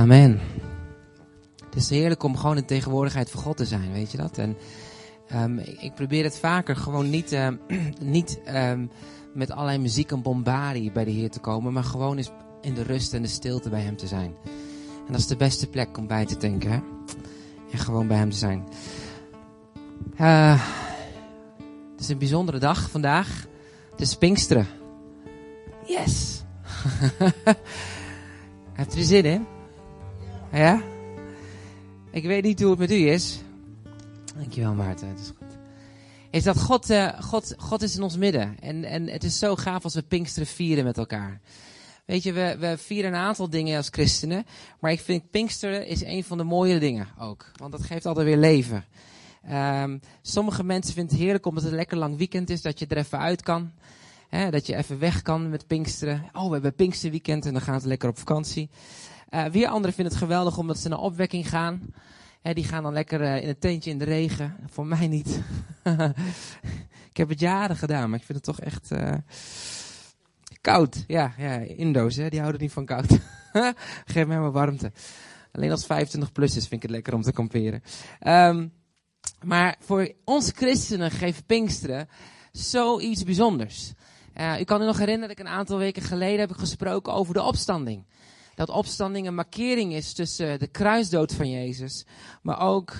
Amen. Het is heerlijk om gewoon in tegenwoordigheid van God te zijn, weet je dat? En um, ik, probeer het vaker gewoon niet, uh, niet um, met allerlei muziek en bombardie bij de Heer te komen, maar gewoon eens in de rust en de stilte bij Hem te zijn. En dat is de beste plek om bij te denken, hè? En gewoon bij Hem te zijn. Uh, het is een bijzondere dag vandaag. Het is Pinksteren. Yes! Heeft u er zin in? Ja? Ik weet niet hoe het met u is. Dankjewel Maarten, het is goed. Is dat God, uh, God, God is in ons midden. En, en het is zo gaaf als we Pinksteren vieren met elkaar. Weet je, we, we vieren een aantal dingen als christenen. Maar ik vind Pinksteren is een van de mooiere dingen ook. Want dat geeft altijd weer leven. Um, sommige mensen vinden het heerlijk omdat het een lekker lang weekend is. Dat je er even uit kan. Dat je even weg kan met Pinksteren. Oh, we hebben Pinksterweekend en dan gaan ze lekker op vakantie. Uh, weer anderen vinden het geweldig omdat ze naar opwekking gaan. Die gaan dan lekker uh, in een tentje in de regen. Voor mij niet. ik heb het jaren gedaan, maar ik vind het toch echt uh, koud. Ja, ja, Indo's, hè, die houden niet van koud. Geef mij maar warmte. Alleen als 25 plus is vind ik het lekker om te kamperen. Um, maar voor ons christenen geeft Pinksteren zoiets bijzonders. U kan u nog herinneren dat ik een aantal weken geleden heb gesproken over de opstanding. Dat opstanding een markering is tussen de kruisdood van Jezus, maar ook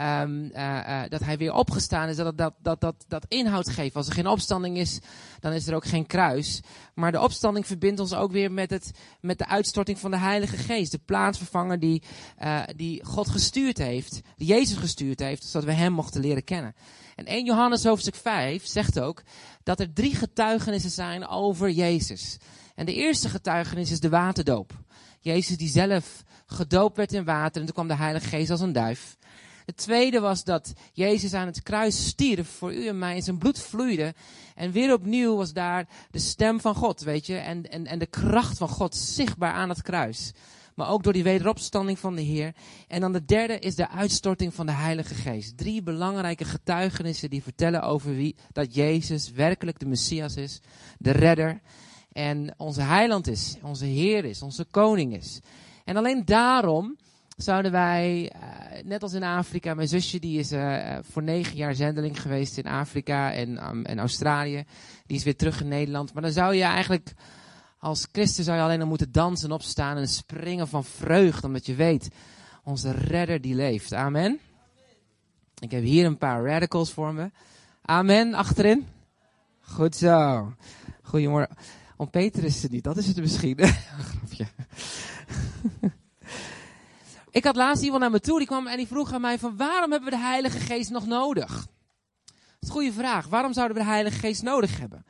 um, uh, dat hij weer opgestaan is, dat, dat, dat, dat, dat inhoud geeft. Als er geen opstanding is, dan is er ook geen kruis. Maar de opstanding verbindt ons ook weer met, het, met de uitstorting van de Heilige Geest. De plaatsvervanger die, uh, die God gestuurd heeft, die Jezus gestuurd heeft, zodat we hem mochten leren kennen. En 1 Johannes hoofdstuk 5 zegt ook dat er drie getuigenissen zijn over Jezus. En de eerste getuigenis is de waterdoop. Jezus die zelf gedoopt werd in water en toen kwam de Heilige Geest als een duif. Het tweede was dat Jezus aan het kruis stierf voor u en mij en zijn bloed vloeide. En weer opnieuw was daar de stem van God, weet je, en, en, en de kracht van God zichtbaar aan het kruis. Maar ook door die wederopstanding van de Heer. En dan de derde is de uitstorting van de Heilige Geest. Drie belangrijke getuigenissen die vertellen over wie dat Jezus werkelijk de Messias is, de redder en onze heiland is, onze Heer is, onze koning is. En alleen daarom zouden wij, uh, net als in Afrika, mijn zusje die is uh, voor negen jaar zendeling geweest in Afrika en, um, en Australië. Die is weer terug in Nederland. Maar dan zou je eigenlijk, als christen zou je alleen nog moeten dansen, opstaan en springen van vreugde. Omdat je weet, onze redder die leeft. Amen. Ik heb hier een paar radicals voor me. Amen, achterin. Goed zo. Goedemorgen. Om Peter is het niet, dat is het misschien. Grapje. Ik had laatst iemand naar me toe, die kwam en die vroeg aan mij van waarom hebben we de Heilige Geest nog nodig? Dat is een goede vraag. Waarom zouden we de Heilige Geest nodig hebben?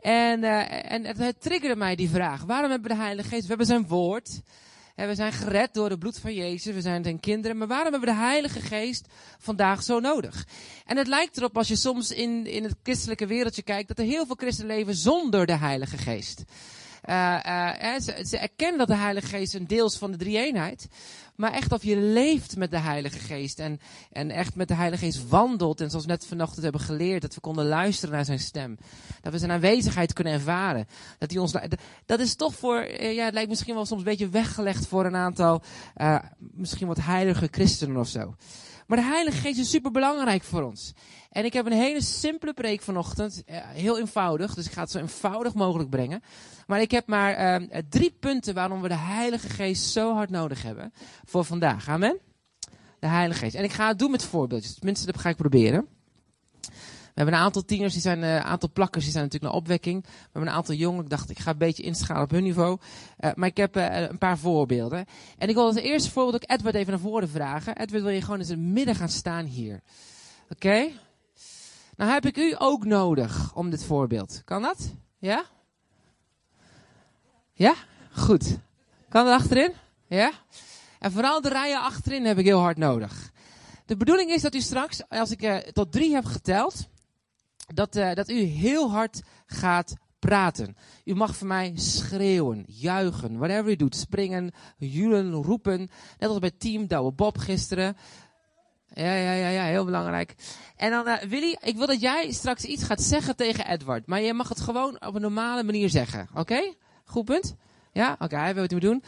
En, uh, en het, triggerde mij die vraag. Waarom hebben we de Heilige Geest? We hebben zijn woord. En we zijn gered door het bloed van Jezus. We zijn zijn kinderen. Maar waarom hebben we de Heilige Geest vandaag zo nodig? En het lijkt erop als je soms in, in het christelijke wereldje kijkt, dat er heel veel christenen leven zonder de Heilige Geest. Uh, uh, ze, ze, erkennen dat de Heilige Geest een deel is van de drie-eenheid. Maar echt of je leeft met de Heilige Geest. En, en echt met de Heilige Geest wandelt. En zoals we net vanochtend hebben geleerd. Dat we konden luisteren naar zijn stem. Dat we zijn aanwezigheid kunnen ervaren. Dat, hij ons, dat is toch voor, ja, het lijkt misschien wel soms een beetje weggelegd voor een aantal, misschien wat heilige christenen of zo. Maar de Heilige Geest is super belangrijk voor ons. En ik heb een hele simpele preek vanochtend. Heel eenvoudig, dus ik ga het zo eenvoudig mogelijk brengen. Maar ik heb maar uh, drie punten waarom we de Heilige Geest zo hard nodig hebben voor vandaag. Amen? De Heilige Geest. En ik ga het doen met voorbeeldjes. Tenminste, dat ga ik proberen. We hebben een aantal tieners, die zijn, een aantal plakkers, die zijn natuurlijk naar opwekking. We hebben een aantal jongen, ik dacht ik ga een beetje inschalen op hun niveau. Maar ik heb een paar voorbeelden. En ik wil als eerste voorbeeld ook Edward even naar voren vragen. Edward, wil je gewoon eens in het midden gaan staan hier? Oké? Nou heb ik u ook nodig om dit voorbeeld. Kan dat? Ja? Ja? Goed. Kan dat achterin? Ja? En vooral de rijen achterin heb ik heel hard nodig. De bedoeling is dat u straks, als ik uh, tot drie heb geteld, dat, uh, dat u heel hard gaat praten. U mag voor mij schreeuwen, juichen, whatever u doet. Springen, julen, roepen. Net als bij Team Douwe Bob gisteren. Ja, ja, ja, ja, heel belangrijk. En dan, uh, Willy, ik wil dat jij straks iets gaat zeggen tegen Edward. Maar je mag het gewoon op een normale manier zeggen. Oké? Goed punt? Ja? Oké, okay, we wat we doen.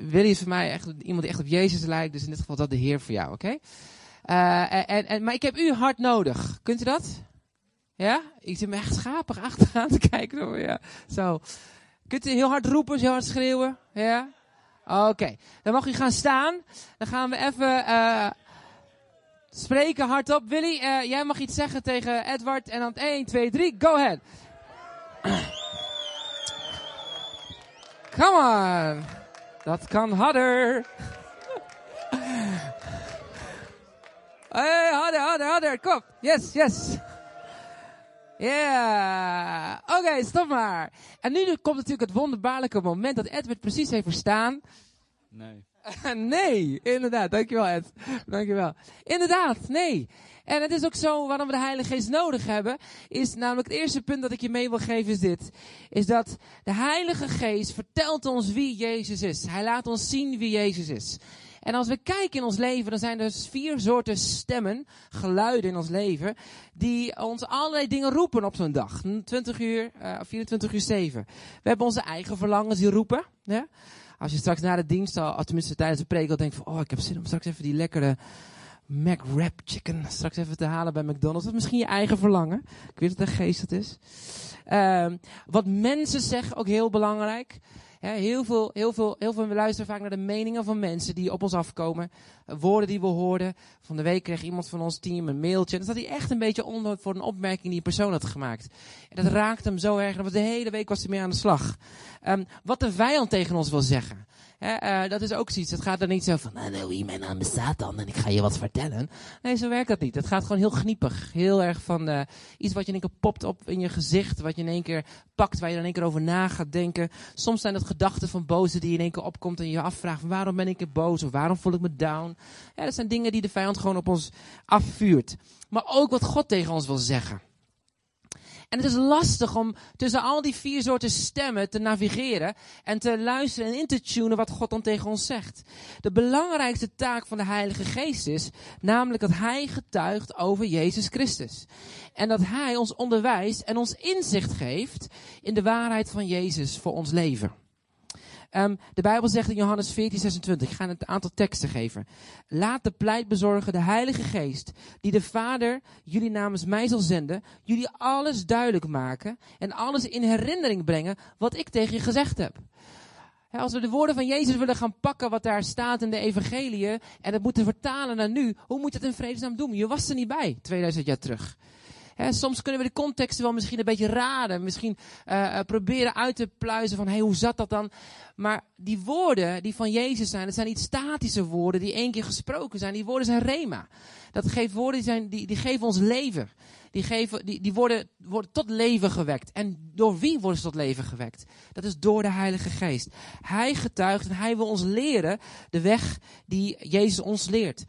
Willy is voor mij echt iemand die echt op Jezus lijkt. Dus in dit geval dat de Heer voor jou, oké? Eh, en, en, maar ik heb u hard nodig. Kunt u dat? Ja? Ik zit me echt schapig achteraan te kijken. Hoor. Ja. Zo. Kunt u heel hard roepen, heel hard schreeuwen? Ja? Oké. Dan mag u gaan staan. Dan gaan we even uh, spreken hardop. Willy, uh, jij mag iets zeggen tegen Edward. En dan 1, 2, 3, go ahead. Come on. Dat kan harder. Hey, harder, harder, harder. Kom. Yes, yes. Yeah. oké, stop maar. En nu komt natuurlijk het wonderbaarlijke moment dat Edward precies heeft verstaan. Nee. nee, inderdaad. Dankjewel Ed. Dankjewel. Inderdaad, nee. En het is ook zo waarom we de Heilige Geest nodig hebben. Is namelijk het eerste punt dat ik je mee wil geven is dit. Is dat de Heilige Geest vertelt ons wie Jezus is. Hij laat ons zien wie Jezus is. En als we kijken in ons leven, dan zijn er vier soorten stemmen, geluiden in ons leven, die ons allerlei dingen roepen op zo'n dag. 20 uur, uh, 24 uur 7. We hebben onze eigen verlangens die roepen. Ja? Als je straks na de dienst, al, tenminste tijdens de preek, al denkt van, oh, ik heb zin om straks even die lekkere Mac Wrap Chicken straks even te halen bij McDonald's. Dat is misschien je eigen verlangen. Ik weet dat het geest het is. Uh, wat mensen zeggen, ook heel belangrijk heel, veel, heel, veel, heel veel, we luisteren vaak naar de meningen van mensen die op ons afkomen. Woorden die we hoorden. Van de week kreeg iemand van ons team een mailtje. En dan zat hij echt een beetje onder voor een opmerking die een persoon had gemaakt. En dat raakte hem zo erg. De hele week was hij mee aan de slag. Um, wat de vijand tegen ons wil zeggen. Uh, dat is ook zoiets. Het gaat er niet zo van, nou, nou, mijn naam is Satan en ik ga je wat vertellen. Nee, zo werkt dat niet. Het gaat gewoon heel gniepig. Heel erg van uh, iets wat je in één keer popt op in je gezicht. Wat je in één keer pakt, waar je dan in één keer over na gaat denken. Soms zijn dat gedachten van boze die in één keer opkomt en je afvraagt, waarom ben ik er boos? Of waarom voel ik me down? Ja, dat zijn dingen die de vijand gewoon op ons afvuurt. Maar ook wat God tegen ons wil zeggen. En het is lastig om tussen al die vier soorten stemmen te navigeren en te luisteren en in te tunen wat God dan tegen ons zegt. De belangrijkste taak van de Heilige Geest is namelijk dat Hij getuigt over Jezus Christus. En dat Hij ons onderwijst en ons inzicht geeft in de waarheid van Jezus voor ons leven. Um, de Bijbel zegt in Johannes 14, 26, ik ga een aantal teksten geven. Laat de pleitbezorger, de Heilige Geest, die de Vader jullie namens mij zal zenden, jullie alles duidelijk maken en alles in herinnering brengen wat ik tegen je gezegd heb. als we de woorden van Jezus willen gaan pakken, wat daar staat in de evangeliën, en het moeten vertalen naar nu, hoe moet je het in vredesnaam doen? Je was er niet bij, 2000 jaar terug soms kunnen we de context wel misschien een beetje raden. Misschien uh, proberen uit te pluizen van, hey, hoe zat dat dan? Maar die woorden die van Jezus zijn, dat zijn niet statische woorden die één keer gesproken zijn. Die woorden zijn rema. Dat geeft woorden die, zijn, die, die geven ons leven. Die, geven, die, die worden, worden tot leven gewekt. En door wie worden ze tot leven gewekt? Dat is door de Heilige Geest. Hij getuigt en hij wil ons leren de weg die Jezus ons leert.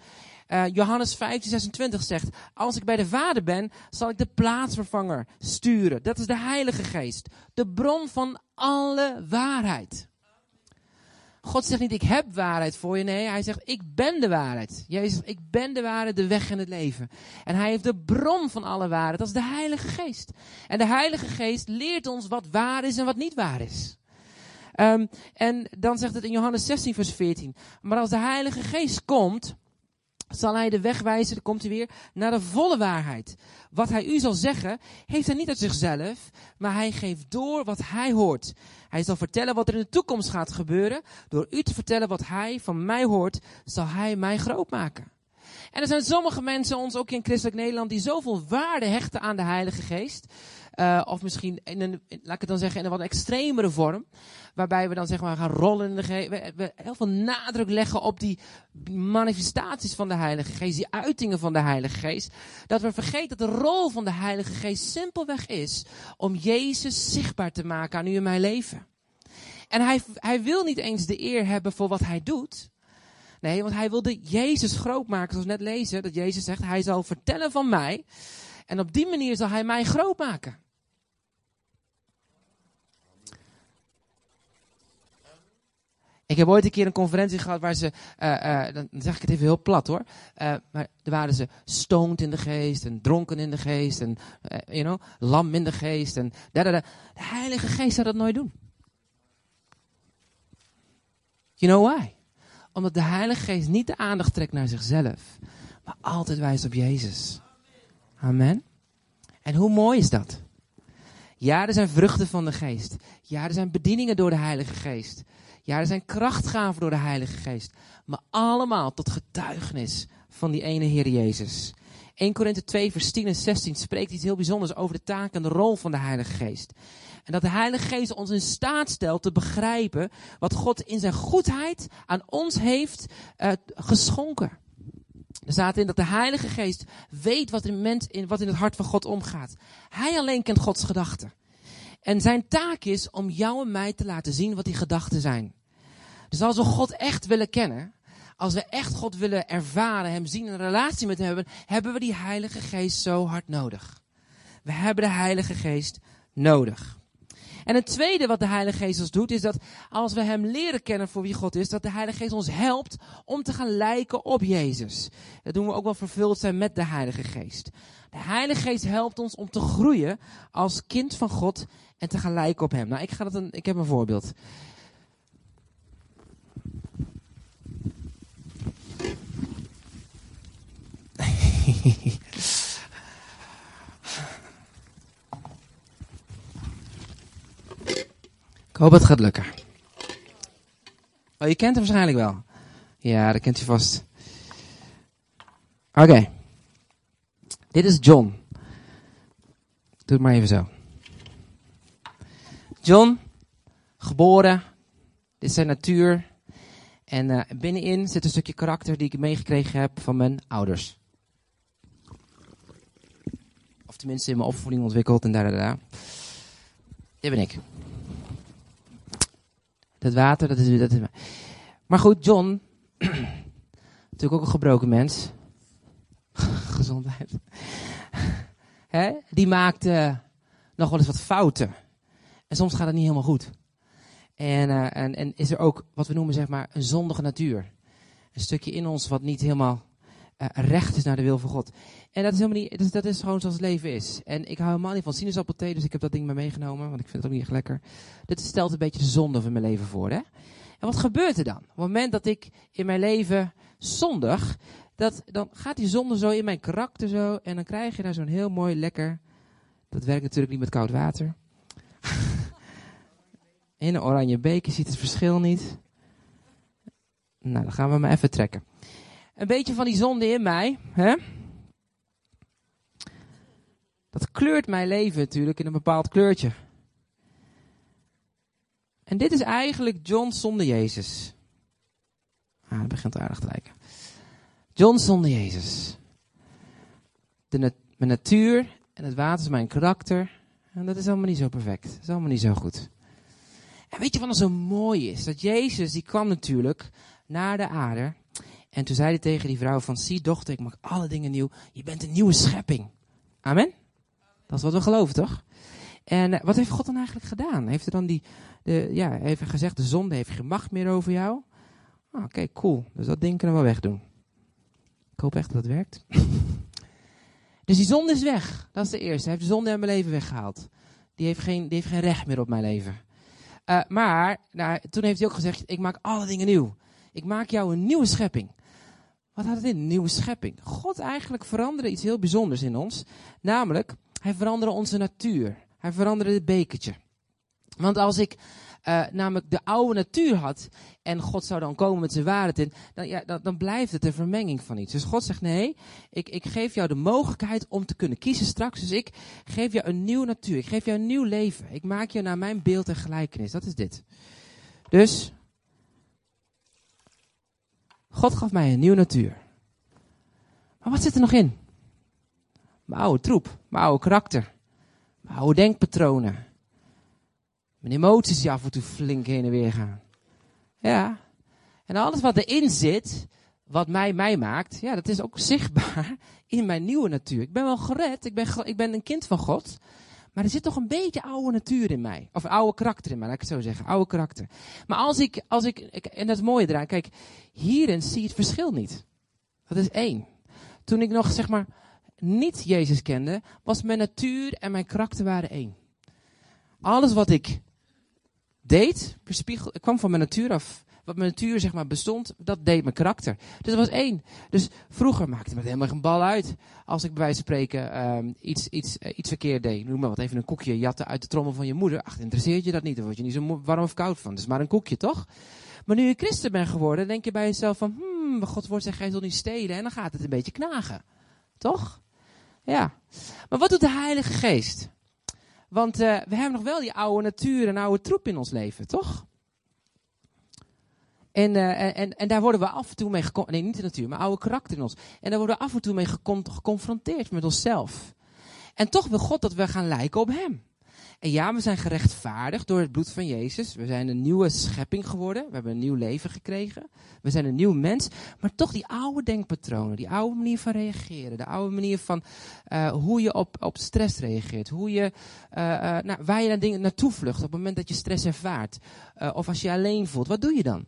Uh, Johannes 15, 26 zegt, als ik bij de Vader ben, zal ik de plaatsvervanger sturen. Dat is de Heilige Geest. De bron van alle waarheid. God zegt niet, ik heb waarheid voor je. Nee, hij zegt, ik ben de waarheid. Jezus ik ben de waarheid, de weg en het leven. En hij heeft de bron van alle waarheid. Dat is de Heilige Geest. En de Heilige Geest leert ons wat waar is en wat niet waar is. Um, en dan zegt het in Johannes 16, vers 14. Maar als de Heilige Geest komt, zal hij de weg wijzen, dan komt hij weer, naar de volle waarheid. Wat hij u zal zeggen, heeft hij niet uit zichzelf, maar hij geeft door wat hij hoort. Hij zal vertellen wat er in de toekomst gaat gebeuren. Door u te vertellen wat hij van mij hoort, zal hij mij groot maken. En er zijn sommige mensen, ons ook in christelijk Nederland, die zoveel waarde hechten aan de Heilige Geest. Uh, of misschien, in een, laat ik het dan zeggen, in een wat extremere vorm. Waarbij we dan zeg maar gaan rollen in de geest. We, heel veel nadruk leggen op die manifestaties van de Heilige Geest. Die uitingen van de Heilige Geest. Dat we vergeten dat de rol van de Heilige Geest simpelweg is om Jezus zichtbaar te maken aan u en mijn leven. En hij, hij wil niet eens de eer hebben voor wat hij doet. Nee, want hij wilde Jezus groot maken. Zoals net lezen, dat Jezus zegt, hij zal vertellen van mij. En op die manier zal hij mij groot maken. Ik heb ooit een keer een conferentie gehad waar ze, uh, uh, dan zeg ik het even heel plat hoor, uh, maar er waren ze stoned in de geest en dronken in de geest en, you know, lam in de geest en da, da, da. De Heilige Geest zou dat nooit doen. You know why? Omdat de Heilige Geest niet de aandacht trekt naar zichzelf, maar altijd wijst op Jezus. Amen. En hoe mooi is dat? Ja, er zijn vruchten van de Geest. Ja, er zijn bedieningen door de Heilige Geest. Ja, er zijn krachtgaven door de Heilige Geest. Maar allemaal tot getuigenis van die ene Heer Jezus. 1 Korinthe 2 vers 10 en 16 spreekt iets heel bijzonders over de taak en de rol van de Heilige Geest. En dat de Heilige Geest ons in staat stelt te begrijpen wat God in zijn goedheid aan ons heeft uh, geschonken. Staat in dat de Heilige Geest weet wat in, mens, in, wat in het hart van God omgaat. Hij alleen kent Gods gedachten. En zijn taak is om jou en mij te laten zien wat die gedachten zijn. Dus als we God echt willen kennen, als we echt God willen ervaren, Hem zien, een relatie met Hem hebben, hebben we die Heilige Geest zo hard nodig. We hebben de Heilige Geest nodig. En het tweede wat de Heilige Geest ons doet, is dat als we Hem leren kennen voor wie God is, dat de Heilige Geest ons helpt om te gaan lijken op Jezus. Dat doen we ook wel vervuld zijn met de Heilige Geest. De Heilige Geest helpt ons om te groeien als kind van God en te gaan lijken op Hem. Nou, ik, ga dat een, ik heb een voorbeeld. Hoop het gaat lukken. Oh, je kent hem waarschijnlijk wel. Ja, dat kent je vast. Oké. Dit is John. Doe het maar even zo. John, geboren. Dit is zijn natuur. En uh, binnenin zit een stukje karakter die ik meegekregen heb van mijn ouders. Of tenminste in mijn opvoeding ontwikkeld en daar, daar, daar. Dit ben ik. Dat water, dat is... Dat is maar goed, John, natuurlijk ook een gebroken mens. Gezondheid. Hè? Die maakt uh, nog wel eens wat fouten. En soms gaat het niet helemaal goed. En, uh, en, en is er ook wat we noemen zeg maar een zondige natuur. Een stukje in ons wat niet helemaal uh, recht is naar de wil van God. En dat is helemaal niet, dat is gewoon zoals het leven is. En ik hou helemaal niet van sinaasappelthee, dus ik heb dat ding maar meegenomen, want ik vind het ook niet echt lekker. Dit stelt een beetje de zonde van mijn leven voor, hè. En wat gebeurt er dan? Op het moment dat ik in mijn leven zondig, dat, dan gaat die zonde zo in mijn karakter zo, en dan krijg je daar zo'n heel mooi lekker, dat werkt natuurlijk niet met koud water. in een oranje beker ziet het verschil niet. Nou, dan gaan we maar even trekken een beetje van die zonde in mij. Hè? Dat kleurt mijn leven natuurlijk in een bepaald kleurtje. En dit is eigenlijk John zonder Jezus. Ah, dat begint aardig te lijken. John zonder Jezus. De mijn natuur en het water is mijn karakter. En dat is allemaal niet zo perfect. Dat is allemaal niet zo goed. En weet je wat nou zo mooi is? Dat Jezus, die kwam natuurlijk naar de aarde. En toen zei hij tegen die vrouw van, zie dochter, ik maak alle dingen nieuw. Je bent een nieuwe schepping. Amen? Dat is wat we geloven, toch? En uh, wat heeft God dan eigenlijk gedaan? Heeft hij dan die, de, ja, even gezegd, de zonde heeft geen macht meer over jou? Ah, Oké, cool. Dus dat ding kunnen we wegdoen. Ik hoop echt dat het werkt. dus die zonde is weg. Dat is de eerste. Hij heeft de zonde uit mijn leven weggehaald. Die heeft geen, die heeft geen recht meer op mijn leven. Uh, maar nou, toen heeft hij ook gezegd, ik maak alle dingen nieuw. Ik maak jou een nieuwe schepping. Wat had het in? Nieuwe schepping. God eigenlijk veranderde iets heel bijzonders in ons. Namelijk, hij veranderde onze natuur. Hij veranderde het bekertje. Want als ik uh, namelijk de oude natuur had en God zou dan komen met zijn waarheid in, dan, ja, dan, dan blijft het een vermenging van iets. Dus God zegt nee, ik, ik geef jou de mogelijkheid om te kunnen kiezen straks. Dus ik geef jou een nieuwe natuur, ik geef jou een nieuw leven. Ik maak je naar mijn beeld en gelijkenis. Dat is dit. Dus God gaf mij een nieuwe natuur. Maar wat zit er nog in? Mijn oude troep, mijn oude karakter, mijn oude denkpatronen. Mijn emoties die af en toe flink heen en weer gaan. Ja. En alles wat erin zit, wat mij mij maakt, ja, dat is ook zichtbaar in mijn nieuwe natuur. Ik ben wel gered, ik ben, ik ben een kind van God. Maar er zit toch een beetje oude natuur in mij. Of oude karakter in mij, laat ik het zo zeggen. Oude karakter. Maar als ik, als ik, en dat is mooie eraan, kijk, hierin zie je het verschil niet. Dat is één. Toen ik nog, zeg maar, niet Jezus kende, was mijn natuur en mijn karakter waren één. Alles wat ik deed, kwam van mijn natuur af wat mijn natuur zeg maar bestond, dat deed mijn karakter. Dus dat was één. Dus vroeger maakte me helemaal geen bal uit. Als ik bij wijze van spreken um, iets, iets, uh, iets verkeerd deed. Noem maar wat, even een koekje jatten uit de trommel van je moeder. Ach, interesseert je dat niet? Dan word je niet zo warm of koud van. Het is maar een koekje, toch? Maar nu je christen bent geworden, denk je bij jezelf van, hmm, Gods woord zegt, gij zult niet stelen. En dan gaat het een beetje knagen. Toch? Ja. Maar wat doet de Heilige Geest? Want uh, we hebben nog wel die oude natuur en oude troep in ons leven, toch? En, uh, en, en daar worden we af en toe mee geconfronteerd. Nee, niet de natuur, maar oude karakter in ons. En daar worden we af en toe mee geconfronteerd met onszelf. En toch wil God dat we gaan lijken op Hem. En ja, we zijn gerechtvaardigd door het bloed van Jezus. We zijn een nieuwe schepping geworden. We hebben een nieuw leven gekregen. We zijn een nieuw mens. Maar toch die oude denkpatronen, die oude manier van reageren. De oude manier van uh, hoe je op, op stress reageert. Hoe je, uh, nou, waar je naar dingen naartoe vlucht op het moment dat je stress ervaart. of als je je alleen voelt. Wat doe je dan?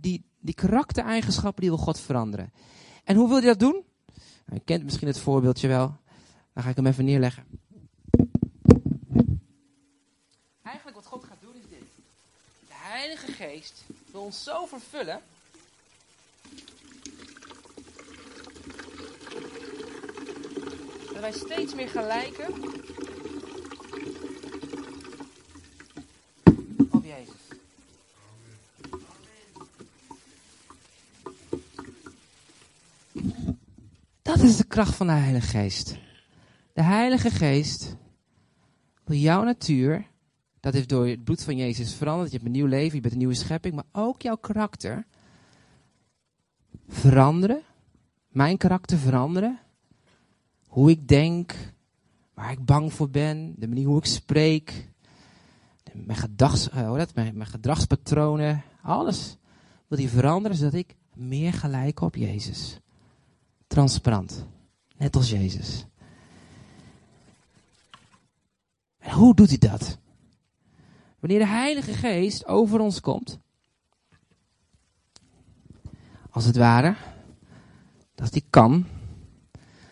Die, die karaktereigenschappen die wil God veranderen. En hoe wil je dat doen? Nou, je kent misschien het voorbeeldje wel. Dan ga ik hem even neerleggen. Eigenlijk wat God gaat doen is dit. De Heilige Geest wil ons zo vervullen. Dat wij steeds meer gaan Dat is de kracht van de Heilige Geest. De Heilige Geest wil jouw natuur dat heeft door het bloed van Jezus veranderd. Je hebt een nieuw leven, je bent een nieuwe schepping. Maar ook jouw karakter veranderen. Mijn karakter veranderen. Hoe ik denk. Waar ik bang voor ben. De manier hoe ik spreek. Mijn, gedags, mijn, mijn gedragspatronen. Alles wil die veranderen zodat ik meer gelijk op Jezus. Transparant. Net als Jezus. En hoe doet hij dat? Wanneer de Heilige Geest over ons komt, als het ware, dat hij kan,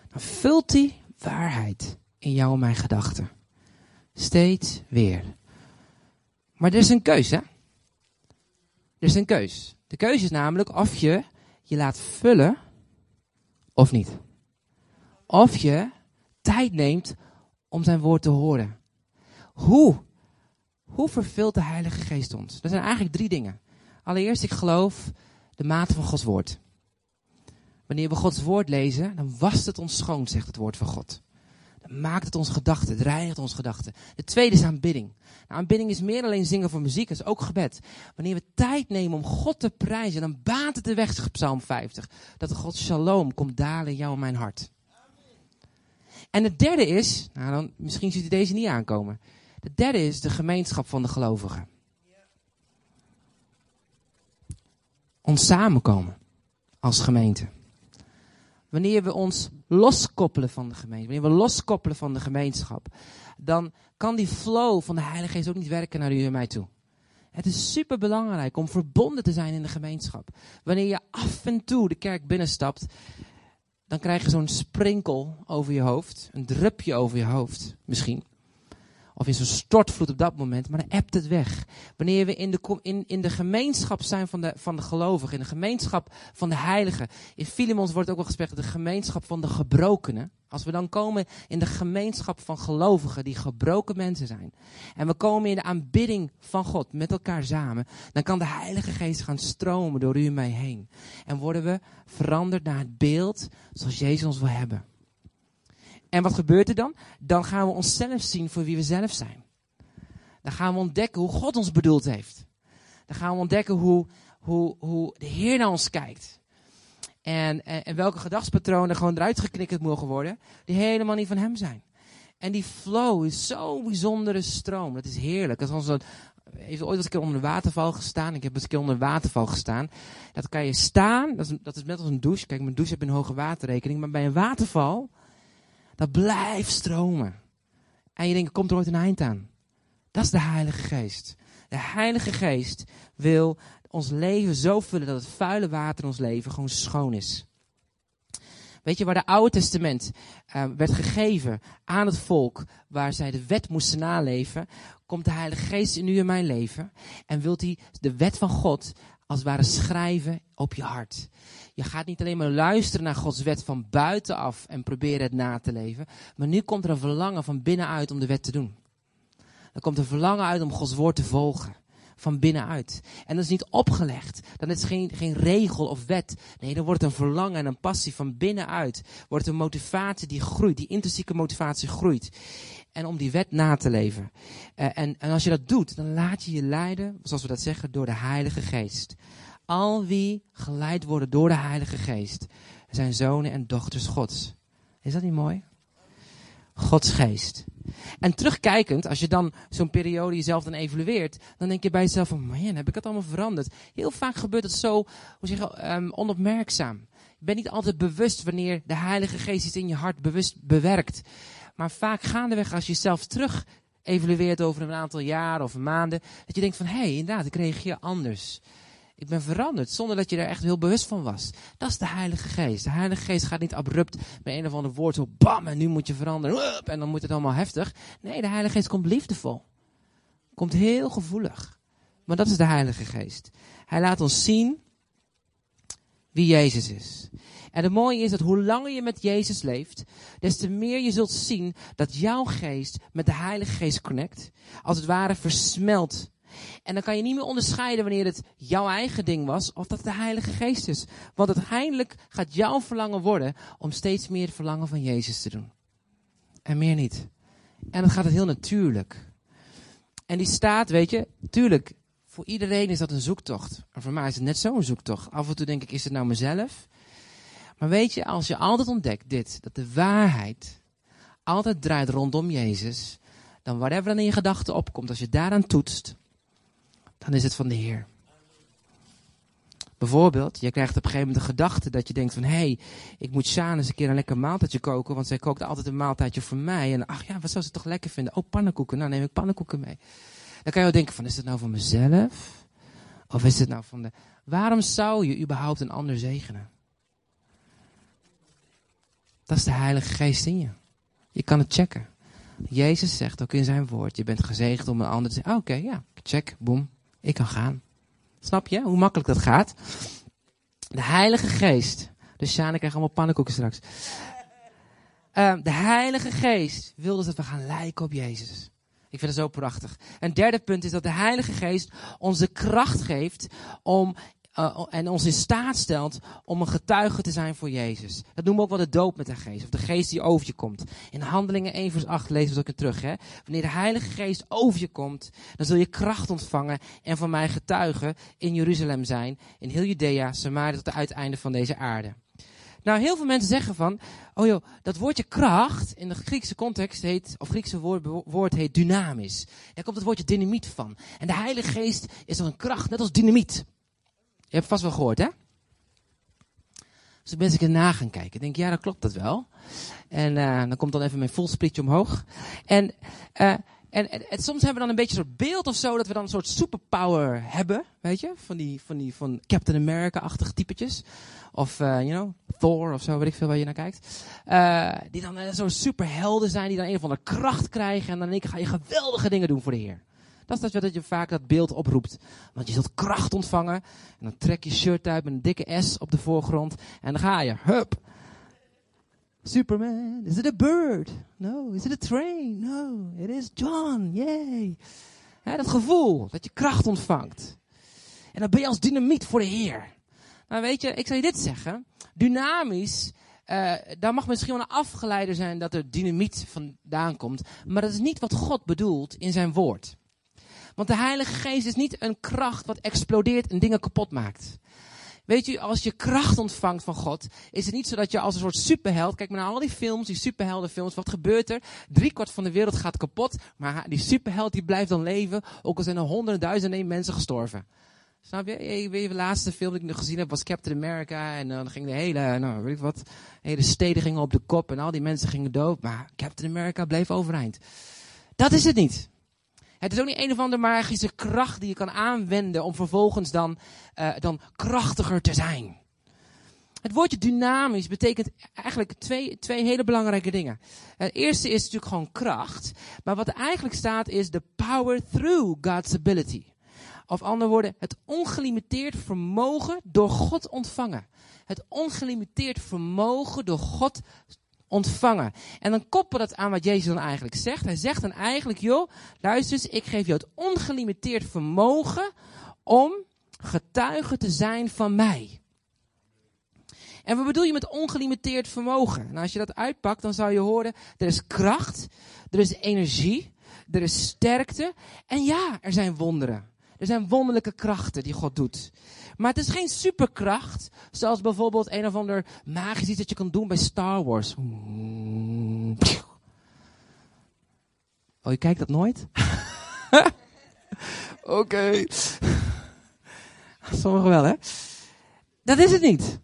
dan vult hij waarheid in jou en mijn gedachten. Steeds weer. Maar er is een keus, hè? Er is een keus. De keuze is namelijk of je je laat vullen of niet. Of je tijd neemt om zijn woord te horen. Hoe hoe vervult de Heilige Geest ons? Dat zijn eigenlijk drie dingen. Allereerst, ik geloof de mate van Gods woord. Wanneer we Gods woord lezen, dan wast het ons schoon, zegt het woord van God. Dan maakt het ons gedachten, het reinigt ons gedachten. De tweede is aanbidding. Nou, aanbidding is meer alleen zingen voor muziek, dat is ook gebed. Wanneer we tijd nemen om God te prijzen, dan baant het de weg, Psalm 50. Dat de God shalom komt dalen in jou mijn hart. En het derde is, nou dan, misschien ziet u deze niet aankomen. De derde is de gemeenschap van de gelovigen. Ons samenkomen als gemeente. Wanneer we ons loskoppelen van de gemeente, wanneer we loskoppelen van de gemeenschap, dan kan die flow van de Heilige Geest ook niet werken naar u en mij toe. Het is super belangrijk om verbonden te zijn in de gemeenschap. Wanneer je af en toe de kerk binnenstapt, dan krijg je zo'n sprinkel over je hoofd, een drupje over je hoofd misschien. Of is een stortvloed op dat moment, maar dan ebt het weg. Wanneer we in de, in, in de gemeenschap zijn van de, van de gelovigen, in de gemeenschap van de heiligen. In Filemons wordt ook wel gesproken de gemeenschap van de gebrokenen. Als we dan komen in de gemeenschap van gelovigen die gebroken mensen zijn. En we komen in de aanbidding van God met elkaar samen. Dan kan de Heilige Geest gaan stromen door u en mij heen. En worden we veranderd naar het beeld zoals Jezus ons wil hebben. En wat gebeurt er dan? Dan gaan we onszelf zien voor wie we zelf zijn. Dan gaan we ontdekken hoe God ons bedoeld heeft. Dan gaan we ontdekken hoe, hoe, hoe de Heer naar ons kijkt. En, en, welke gedachtspatronen gewoon eruit geknikkerd mogen worden, die helemaal niet van Hem zijn. En die flow is zo'n bijzondere stroom. Dat is heerlijk. Dat is heeft ooit eens een keer onder een waterval gestaan. Ik heb eens een keer onder een waterval gestaan. Dat kan je staan. Dat is, dat is net als een douche. Kijk, mijn douche heb een hoge waterrekening. Maar bij een waterval dat blijft stromen. En je denkt, komt er ooit een eind aan? Dat is de Heilige Geest. De Heilige Geest wil ons leven zo vullen dat het vuile water in ons leven gewoon schoon is. Weet je, waar de Oude Testament uh, werd gegeven aan het volk, waar zij de wet moesten naleven, komt de Heilige Geest in mijn leven en wilt hij de wet van God als het ware schrijven op je hart. Je gaat niet alleen maar luisteren naar Gods wet van buitenaf en proberen het na te leven. Maar nu komt er een verlangen van binnenuit om de wet te doen. Er komt een verlangen uit om Gods woord te volgen. Van binnenuit. En dat is niet opgelegd. Dan is geen, geen regel of wet. Nee, dan wordt een verlangen en een passie van binnenuit. Wordt een motivatie die groeit. Die intrinsieke motivatie groeit. En om die wet na te leven. Uh, en, en als je dat doet, dan laat je je leiden, zoals we dat zeggen, door de Heilige Geest. Al wie geleid worden door de Heilige Geest, zijn zonen en dochters Gods. Is dat niet mooi? Gods geest. En terugkijkend, als je dan zo'n periode jezelf dan evalueert, dan denk je bij jezelf van, man, heb ik het allemaal veranderd? Heel vaak gebeurt het zo, hoe zeg je, um, onopmerkzaam. Je bent niet altijd bewust wanneer de Heilige Geest iets in je hart bewust bewerkt. Maar vaak gaandeweg, als je jezelf terug evalueert over een aantal jaren of maanden, dat je denkt van, hé, hey, inderdaad, ik reageer anders. Ik ben veranderd zonder dat je er echt heel bewust van was. Dat is de Heilige Geest. De Heilige Geest gaat niet abrupt bij een of ander woord zo bam en nu moet je veranderen en dan moet het allemaal heftig. Nee, de Heilige Geest komt liefdevol. Komt heel gevoelig. Maar dat is de Heilige Geest. Hij laat ons zien wie Jezus is. En het mooie is dat hoe langer je met Jezus leeft, des te meer je zult zien dat jouw geest met de Heilige Geest connect. Als het ware versmelt en dan kan je niet meer onderscheiden wanneer het jouw eigen ding was of dat de Heilige Geest is. Want uiteindelijk gaat jouw verlangen worden om steeds meer het verlangen van Jezus te doen. En meer niet. En dan gaat het heel natuurlijk. En die staat, weet je, tuurlijk, voor iedereen is dat een zoektocht. En voor mij is het net zo'n zoektocht. Af en toe denk ik, is het nou mezelf? Maar weet je, als je altijd ontdekt dit, dat de waarheid altijd draait rondom Jezus, dan whatever dan in je gedachten opkomt, als je daaraan toetst, dan is het van de Heer. Bijvoorbeeld, je krijgt op een gegeven moment de gedachte dat je denkt van... hé, hey, ik moet Sjaan eens een keer een lekker maaltijdje koken... want zij kookt altijd een maaltijdje voor mij. En ach ja, wat zou ze toch lekker vinden? Oh, pannenkoeken. Nou, neem ik pannenkoeken mee. Dan kan je wel denken van, is het nou voor mezelf? Of is het nou van de... Waarom zou je überhaupt een ander zegenen? Dat is de Heilige Geest in je. Je kan het checken. Jezus zegt ook in zijn woord, je bent gezegend om een ander te zeggen... Ah, oké, ja, check, boem, ik kan gaan. Snap je hoe makkelijk dat gaat? De Heilige Geest. Dus Sjaan, ik krijg allemaal pannenkoeken straks. Uh, de Heilige Geest wil dus dat we gaan lijken op Jezus. Ik vind het zo prachtig. Een derde punt is dat de Heilige Geest ons de kracht geeft om uh, en ons in staat stelt om een getuige te zijn voor Jezus. Dat noemen we ook wel de doop met de geest, of de geest die over je komt. In Handelingen 1 vers 8 lezen we het ook terug. Hè? Wanneer de Heilige Geest over je komt, dan zul je kracht ontvangen en van mij getuigen in Jeruzalem zijn, in heel Judea, Samaria tot het uiteinde van deze aarde. Nou, heel veel mensen zeggen van, oh joh, dat woordje kracht in de Griekse context heet, of Griekse woord, woord heet dynamisch. Daar komt het woordje dynamiet van. En de Heilige Geest is dan een kracht, net als dynamiet. Je hebt vast wel gehoord, hè? Dus ik ben eens een na gaan kijken. Ik denk, ja, dat klopt dat wel. En uh, dan komt dan even mijn voelsplitje omhoog. En, uh, en, en, soms hebben we dan een beetje een soort beeld of zo, dat we dan een soort superpower hebben, weet je? Van die, van die, van Captain America-achtige typetjes. Of, uh, you know, Thor of zo, weet ik veel waar je naar kijkt. die dan zo'n superhelden zijn, die dan een of andere kracht krijgen. En dan denk ik, ga je geweldige dingen doen voor de Heer. Dat is dat je vaak dat beeld oproept. Want je zult kracht ontvangen. En dan trek je shirt uit met een dikke S op de voorgrond. En dan ga je. Hup. Superman. Is it a bird? No. Is it a train? No. It is John. Yay. dat gevoel dat je kracht ontvangt. En dan ben je als dynamiet voor de Heer. Nou weet je, ik zal je dit zeggen. Dynamisch uh, daar mag misschien wel een afgeleider zijn dat er dynamiet vandaan komt. Maar dat is niet wat God bedoelt in zijn woord. Want de Heilige Geest is niet een kracht wat explodeert en dingen kapot maakt. Weet je, als je kracht ontvangt van God, is het niet zo dat je als een soort superheld, kijk maar naar al die films, die superheldenfilms, wat gebeurt er? Driekwart van de wereld gaat kapot, maar die superheld die blijft dan leven, ook al zijn er honderdduizenden mensen gestorven. Snap je? De laatste film die ik nog gezien heb was Captain America. En dan ging de hele, nou weet ik wat, hele steden gingen op de kop en al die mensen gingen dood. Maar Captain America bleef overeind. Dat is het niet. Het is ook niet een of andere magische kracht die je kan aanwenden om vervolgens dan, uh, dan krachtiger te zijn. Het woordje dynamisch betekent eigenlijk twee, twee hele belangrijke dingen. Het eerste is natuurlijk gewoon kracht. Maar wat er eigenlijk staat is the power through God's ability. Of andere woorden, het ongelimiteerd vermogen door God ontvangen. Het ongelimiteerd vermogen door God ontvangen. En dan koppel dat aan wat Jezus dan eigenlijk zegt. Hij zegt dan eigenlijk, joh, luister eens, ik geef jou het ongelimiteerd vermogen om getuige te zijn van mij. En wat bedoel je met ongelimiteerd vermogen? Nou, als je dat uitpakt, dan zou je horen, er is kracht, er is energie, er is sterkte. En ja, er zijn wonderen. Er zijn wonderlijke krachten die God doet. Maar het is geen superkracht, zoals bijvoorbeeld een of ander magisch iets dat je kan doen bij Star Wars. Oh, je kijkt dat nooit? Oké. Sommigen wel, hè? Dat is het niet.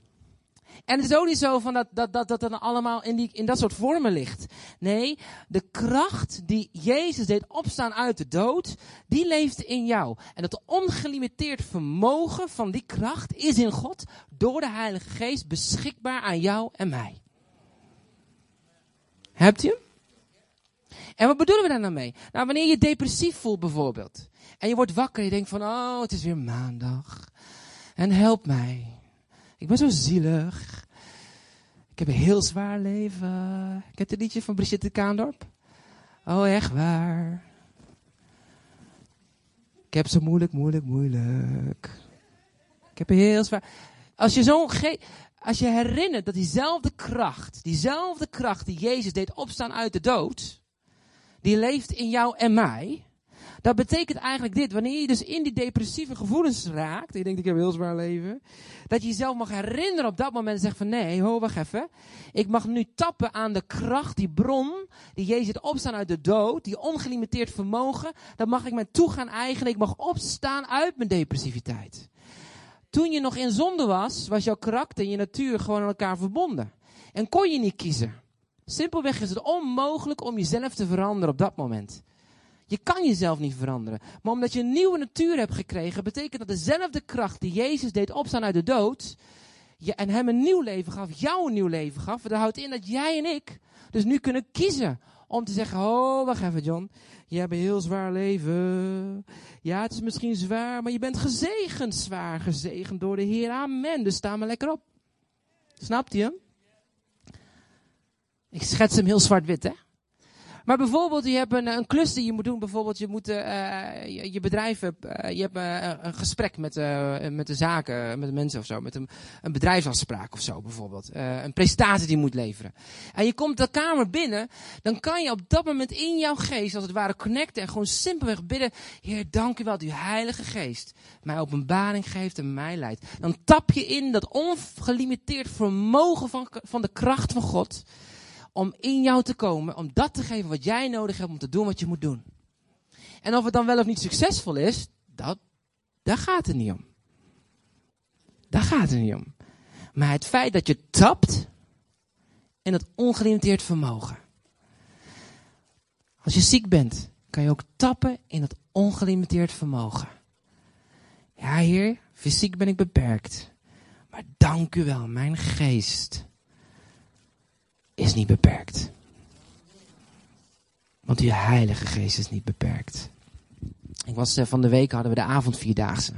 En het is ook niet zo van dat, dat, dat, dat dan allemaal in, die, in dat soort vormen ligt. Nee, de kracht die Jezus deed opstaan uit de dood, die leeft in jou. En dat ongelimiteerd vermogen van die kracht is in God door de Heilige Geest beschikbaar aan jou en mij. Hebt u hem? En wat bedoelen we daar nou mee? Nou, wanneer je depressief voelt bijvoorbeeld. En je wordt wakker en je denkt van, oh, het is weer maandag. En help mij. Ik ben zo zielig. Ik heb een heel zwaar leven. Heb het liedje van Brigitte Kaandorp. Oh, echt waar. Ik heb zo moeilijk, moeilijk, moeilijk. Ik heb een heel zwaar. Als je zo als je herinnert dat diezelfde kracht, diezelfde kracht die Jezus deed opstaan uit de dood, die leeft in jou en mij. Dat betekent eigenlijk dit. Wanneer je dus in die depressieve gevoelens raakt. Je denkt, ik heb een heel zwaar leven. Dat je jezelf mag herinneren op dat moment. En zegt van, nee, ho, wacht even. Ik mag nu tappen aan de kracht, die bron. Die Jezus opstaan uit de dood. Die ongelimiteerd vermogen. Dat mag ik mij toe gaan eigenen. Ik mag opstaan uit mijn depressiviteit. Toen je nog in zonde was, was jouw karakter en je natuur gewoon aan elkaar verbonden. En kon je niet kiezen. Simpelweg is het onmogelijk om jezelf te veranderen op dat moment. Je kan jezelf niet veranderen. Maar omdat je een nieuwe natuur hebt gekregen, betekent dat dezelfde kracht die Jezus deed opstaan uit de dood, je, en hem een nieuw leven gaf, jou een nieuw leven gaf. Dat houdt in dat jij en ik dus nu kunnen kiezen om te zeggen, oh, wacht even John, je hebt een heel zwaar leven. Ja, het is misschien zwaar, maar je bent gezegend zwaar, gezegend door de Heer. Amen. Dus sta maar lekker op. Snapt je hem? Ik schets hem heel zwart-wit, hè? Maar bijvoorbeeld, je hebt een, klus die je moet doen. Bijvoorbeeld, je moet uh, je, je bedrijf, uh, je hebt een gesprek met, met de zaken, met de mensen of zo. Met een, een bedrijfsafspraak of zo bijvoorbeeld. een presentatie die je moet leveren. En je komt de kamer binnen, dan kan je op dat moment in jouw geest, als het ware, connecten en gewoon simpelweg bidden. Heer, dank u wel, uw heilige geest mij openbaring geeft en mij leidt. Dan tap je in dat ongelimiteerd vermogen van, van de kracht van God om in jou te komen, om dat te geven wat jij nodig hebt om te doen wat je moet doen. En of het dan wel of niet succesvol is, dat, daar gaat het niet om. Daar gaat het niet om. Maar het feit dat je tapt in het ongelimiteerd vermogen. Als je ziek bent, kan je ook tappen in het ongelimiteerd vermogen. Ja, Heer, fysiek ben ik beperkt. Maar dank u wel, mijn geest is niet beperkt. Want uw Heilige Geest is niet beperkt. Ik was uh, van de week hadden we de avondvierdaagse.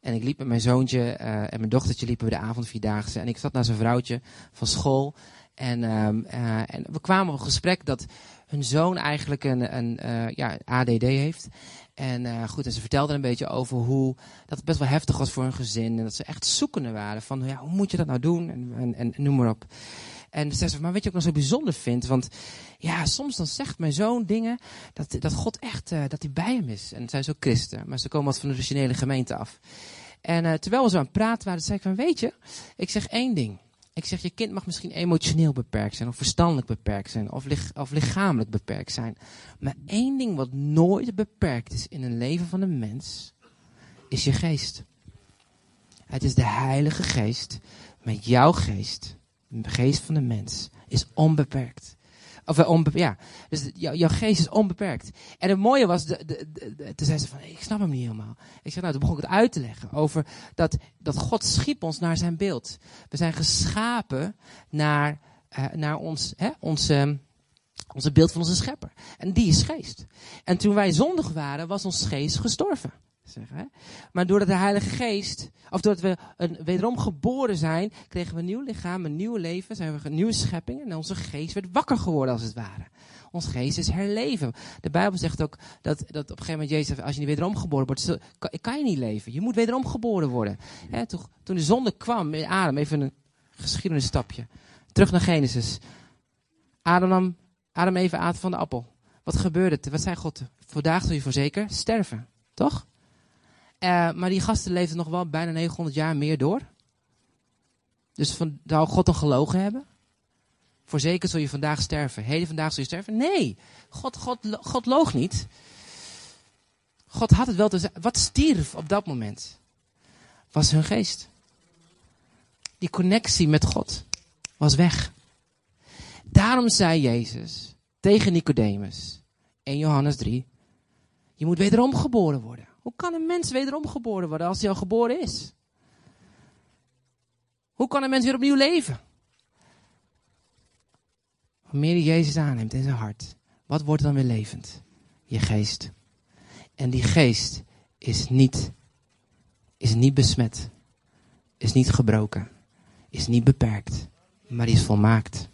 En ik liep met mijn zoontje uh, en mijn dochtertje liepen we de avondvierdaagse. En ik zat naast een vrouwtje van school. En, uh, en we kwamen op een gesprek dat hun zoon eigenlijk een, een ja, ADD heeft. En goed, en ze vertelde een beetje over hoe dat het best wel heftig was voor hun gezin. En dat ze echt zoekende waren van ja, hoe moet je dat nou doen? En, en, en noem maar op. En zei ze, maar weet je wat ik nog zo bijzonder vind? Want ja, soms dan zegt mijn zoon dingen dat, dat God echt, uh, dat hij bij hem is. En zij ook christen, maar ze komen wat van de originele gemeente af. En uh, terwijl we zo aan het praten waren, zei ik van, weet je, ik zeg één ding. Ik zeg, je kind mag misschien emotioneel beperkt zijn, of verstandelijk beperkt zijn, of, of lichamelijk beperkt zijn. Maar één ding wat nooit beperkt is in een leven van een mens, is je geest. Het is de Heilige Geest met jouw geest de geest van de mens is onbeperkt. Of onbe ja, dus jouw geest is onbeperkt. En het mooie was, de, de, de, toen zei ze van, ik snap hem niet helemaal. Ik zeg, nou, toen begon ik het uit te leggen over dat, dat God schiep ons naar zijn beeld. We zijn geschapen naar, uh, naar ons, hè, onze, onze beeld van onze schepper. En die is geest. En toen wij zondig waren, was ons geest gestorven. Maar doordat de Heilige Geest, of doordat we een, wederom geboren zijn, kregen we een nieuw lichaam, een nieuw leven, zijn we een nieuwe schepping en onze geest werd wakker geworden als het ware. Ons geest is herleven. De Bijbel zegt ook dat, dat op een gegeven moment Jezus als je niet wederom geboren wordt, kan, kan je niet leven. Je moet wederom geboren worden. Toen, toen de zonde kwam in Adam, even een geschiedenisstapje. Terug naar Genesis. Adam nam Adam even aan van de appel. Wat gebeurde? Wat zei God? Vandaag zul je voorzeker sterven. Toch? Uh, maar die gasten leefden nog wel bijna 900 jaar meer door. Dus van, zou God dan gelogen hebben? Voorzeker zul je vandaag sterven. Heden vandaag zul je sterven? Nee, God, God, God loog niet. God had het wel te zeggen. Wat stierf op dat moment? Was hun geest. Die connectie met God was weg. Daarom zei Jezus tegen Nicodemus in Johannes 3: Je moet wederom geboren worden. Hoe kan een mens wederom geboren worden als hij al geboren is? Hoe kan een mens weer opnieuw leven? Hoe meer je Jezus aanneemt in zijn hart, wat wordt dan weer levend? Je geest. En die geest is niet, is niet besmet, is niet gebroken, is niet beperkt, maar die is volmaakt.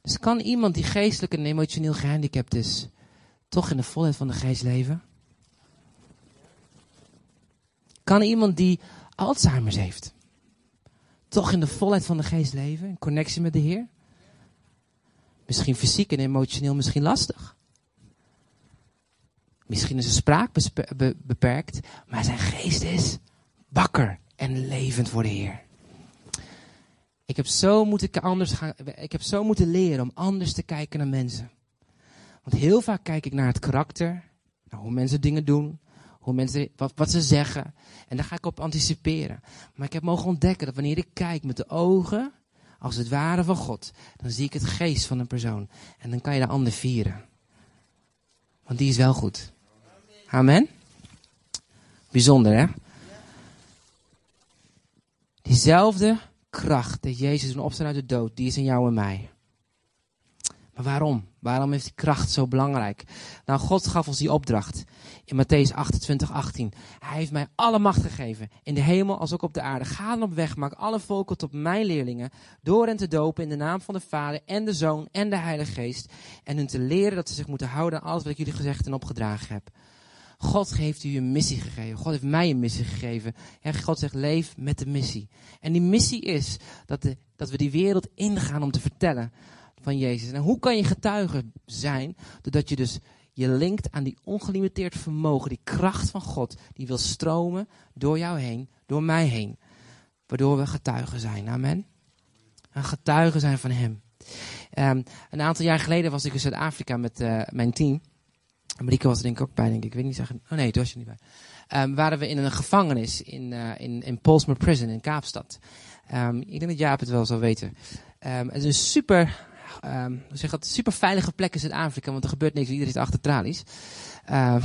Dus kan iemand die geestelijk en emotioneel gehandicapt is, toch in de volheid van de geest leven? Kan iemand die Alzheimer's heeft, toch in de volheid van de geest leven, in connectie met de Heer? Misschien fysiek en emotioneel misschien lastig. Misschien is zijn spraak beperkt, maar zijn geest is wakker en levend voor de Heer. Ik heb zo moeten, anders gaan, ik heb zo moeten leren om anders te kijken naar mensen. Want heel vaak kijk ik naar het karakter, naar hoe mensen dingen doen, hoe mensen, wat, wat ze zeggen. En daar ga ik op anticiperen. Maar ik heb mogen ontdekken dat wanneer ik kijk met de ogen, als het ware van God, dan zie ik het geest van een persoon. En dan kan je de ander vieren. Want die is wel goed. Amen. Bijzonder hè? Diezelfde kracht dat Jezus een opstaan uit de dood, die is in jou en mij. Waarom? Waarom is die kracht zo belangrijk? Nou, God gaf ons die opdracht in Matthäus 28, 18. Hij heeft mij alle macht gegeven, in de hemel als ook op de aarde. Ga dan op weg, maak alle volken tot mijn leerlingen, door hen te dopen in de naam van de Vader en de Zoon en de Heilige Geest. En hun te leren dat ze zich moeten houden aan alles wat ik jullie gezegd en opgedragen heb. God heeft u een missie gegeven. God heeft mij een missie gegeven. En God zegt, leef met de missie. En die missie is dat, de, dat we die wereld ingaan om te vertellen van Jezus. En hoe kan je getuige zijn? Doordat je dus je linkt aan die ongelimiteerd vermogen, die kracht van God, die wil stromen door jou heen, door mij heen. Waardoor we getuigen zijn. Amen. Een getuigen zijn van Hem. Um, een aantal jaar geleden was ik in Zuid-Afrika met uh, mijn team. Marieke was er denk ik ook bij, denk ik. Ik weet niet zeggen. Oh nee, toen was je niet bij. Um, waren we in een gevangenis in, uh, in, in Polsmer Prison in Kaapstad. Um, ik denk dat Jaap het wel zou weten. Het is een super, um, zeg dat, super veilige plek in Zuid-Afrika, want er gebeurt niks, iedereen zit achter tralies. Um,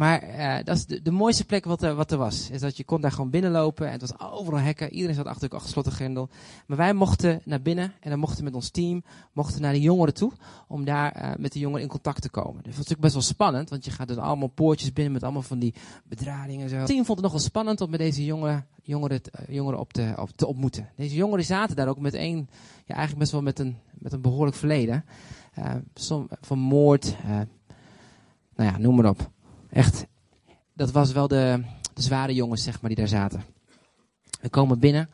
Maar uh, dat is de, de, mooiste plek wat er, wat er was. Is dat je kon daar gewoon binnenlopen. En het was overal hekken. Iedereen zat achter een gesloten grendel. Maar wij mochten naar binnen. En dan mochten met ons team mochten naar de jongeren toe. Om daar uh, met de jongeren in contact te komen. Dat was natuurlijk best wel spannend. Want je gaat dus allemaal poortjes binnen met allemaal van die bedradingen en zo. Het team vond het nog wel spannend om met deze jonge, jongeren, uh, jongeren op te, op te ontmoeten. Deze jongeren zaten daar ook met een, ja eigenlijk best wel met een, met een behoorlijk verleden. Som, van moord. nou ja, noem maar op. Echt, dat was wel de, de zware jongens, zeg maar, die daar zaten. We komen binnen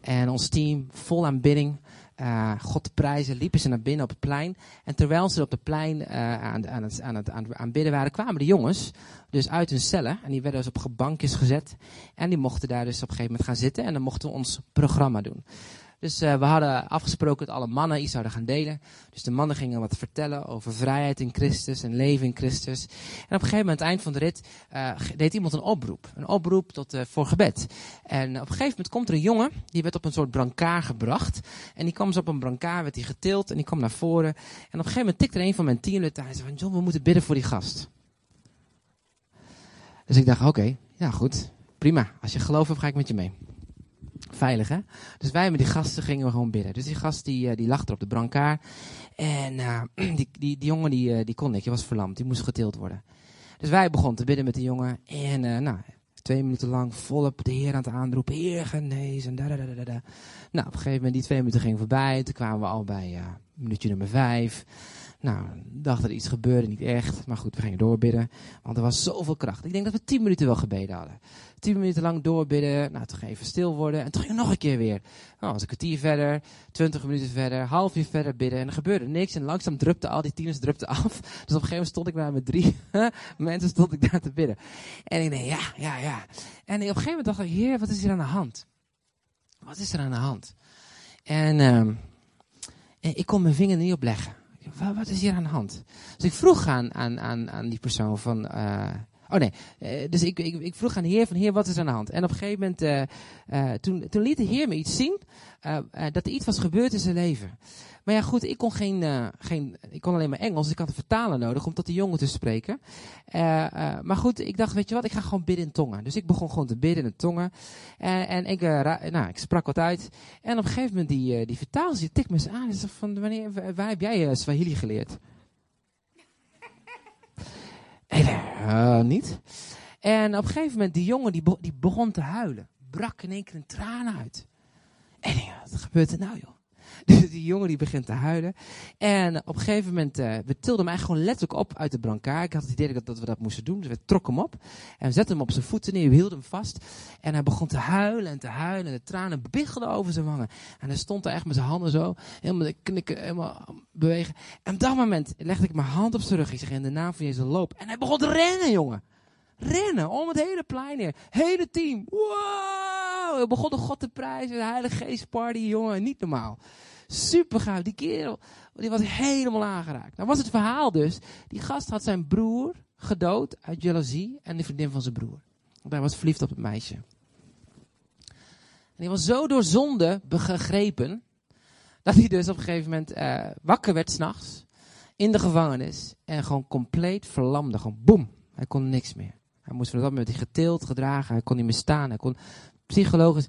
en ons team vol aanbidding. Uh, God te prijzen, liepen ze naar binnen op het plein. En terwijl ze op het plein uh, aan, aan, het, aan het aanbidden waren, kwamen de jongens dus uit hun cellen. En die werden dus op bankjes gezet. En die mochten daar dus op een gegeven moment gaan zitten. En dan mochten we ons programma doen. Dus uh, we hadden afgesproken dat alle mannen iets zouden gaan delen. Dus de mannen gingen wat vertellen over vrijheid in Christus en leven in Christus. En op een gegeven moment, aan het eind van de rit, uh, deed iemand een oproep. Een oproep tot, uh, voor gebed. En op een gegeven moment komt er een jongen, die werd op een soort brancard gebracht. En die kwam zo op een brancard, werd hij getild en die kwam naar voren. En op een gegeven moment tikte er een van mijn teamleden Hij zei van, John, we moeten bidden voor die gast. Dus ik dacht, oké, ja goed, prima. Als je geloof hebt, ga ik met je mee. Veilig, hè? Dus wij met die gasten gingen we gewoon bidden. Dus die gast die, uh, die lag er op de brancard. En uh, die, die, die jongen die, uh, die kon niet, die was verlamd. Die moest getild worden. Dus wij begonnen te bidden met die jongen. En nou, twee minuten lang volop de Heer aan het aanroepen. Heer genezen. Nou, op een gegeven moment die twee minuten gingen voorbij. Toen kwamen we al bij minuutje nummer vijf. Nou, dacht dat er iets gebeurde, niet echt. Maar goed, we gingen doorbidden. Want er was zoveel kracht. Ik denk dat we tien minuten wel gebeden hadden. Tien minuten lang doorbidden. Nou, toen even stil worden. En toen ging nog een keer weer. Nou, was een kwartier verder. Twintig minuten verder. Half uur verder bidden. En er gebeurde niks. En langzaam drupte al die tieners drupte af. Dus op een gegeven moment stond ik daar met drie mensen stond ik daar te bidden. En ik denk, ja, ja, ja. En op een gegeven moment dacht ik, heer, wat is hier aan de hand? Wat is er aan de hand? En, en ik kon mijn vinger niet opleggen wat is hier aan de hand? Dus ik vroeg aan, aan, aan, aan die persoon van, uh, oh nee, uh, dus ik, ik, ik, vroeg aan de heer van, heer, wat is aan de hand? En op een gegeven moment, uh, toen, toen liet de heer me iets zien, dat er iets was gebeurd in zijn leven. Maar ja, goed, ik kon, geen, geen, ik kon alleen maar Engels, dus ik had een vertaler nodig om tot die jongen te spreken. Maar goed, ik dacht, weet je wat, ik ga gewoon bidden in tongen. Dus ik begon gewoon te bidden in tongen. En, en ik, nou, ik sprak wat uit. En op een gegeven moment, die, die vertaler, die tikt me eens aan. Zei van, wanneer, waar heb jij Swahili geleerd? En, niet. En op een gegeven moment, die jongen, die, die begon te huilen. Brak in één keer een traan uit. En ik wat gebeurt er nou, joh? Dus die jongen die begint te huilen. En op een gegeven moment, uh, we tilden hem eigenlijk gewoon letterlijk op uit de brancard. Ik had het idee dat, dat we dat moesten doen. Dus we trokken hem op. En we zetten hem op zijn voeten neer. We hielden hem vast. En hij begon te huilen en te huilen. En de tranen biggelden over zijn wangen. En hij stond er echt met zijn handen zo. Helemaal knikken, helemaal bewegen. En op dat moment legde ik mijn hand op zijn rug. Ik zeg in de naam van Jezus loop. En hij begon te rennen, jongen. Rennen om het hele plein neer. Hele team. Wow! We begonnen God te prijzen. De Heilige Geest party, jongen. Niet normaal. Super gaaf. Die kerel, die was helemaal aangeraakt. Nou was het verhaal dus, die gast had zijn broer gedood uit jaloezie en de vriendin van zijn broer. Want hij was verliefd op het meisje. En hij was zo door zonde begrepen, dat hij dus op een gegeven moment uh, wakker werd s'nachts in de gevangenis en gewoon compleet verlamde. Gewoon boem, hij kon niks meer. Hij moest van dat moment getild, gedragen, hij kon niet meer staan, hij kon psychologisch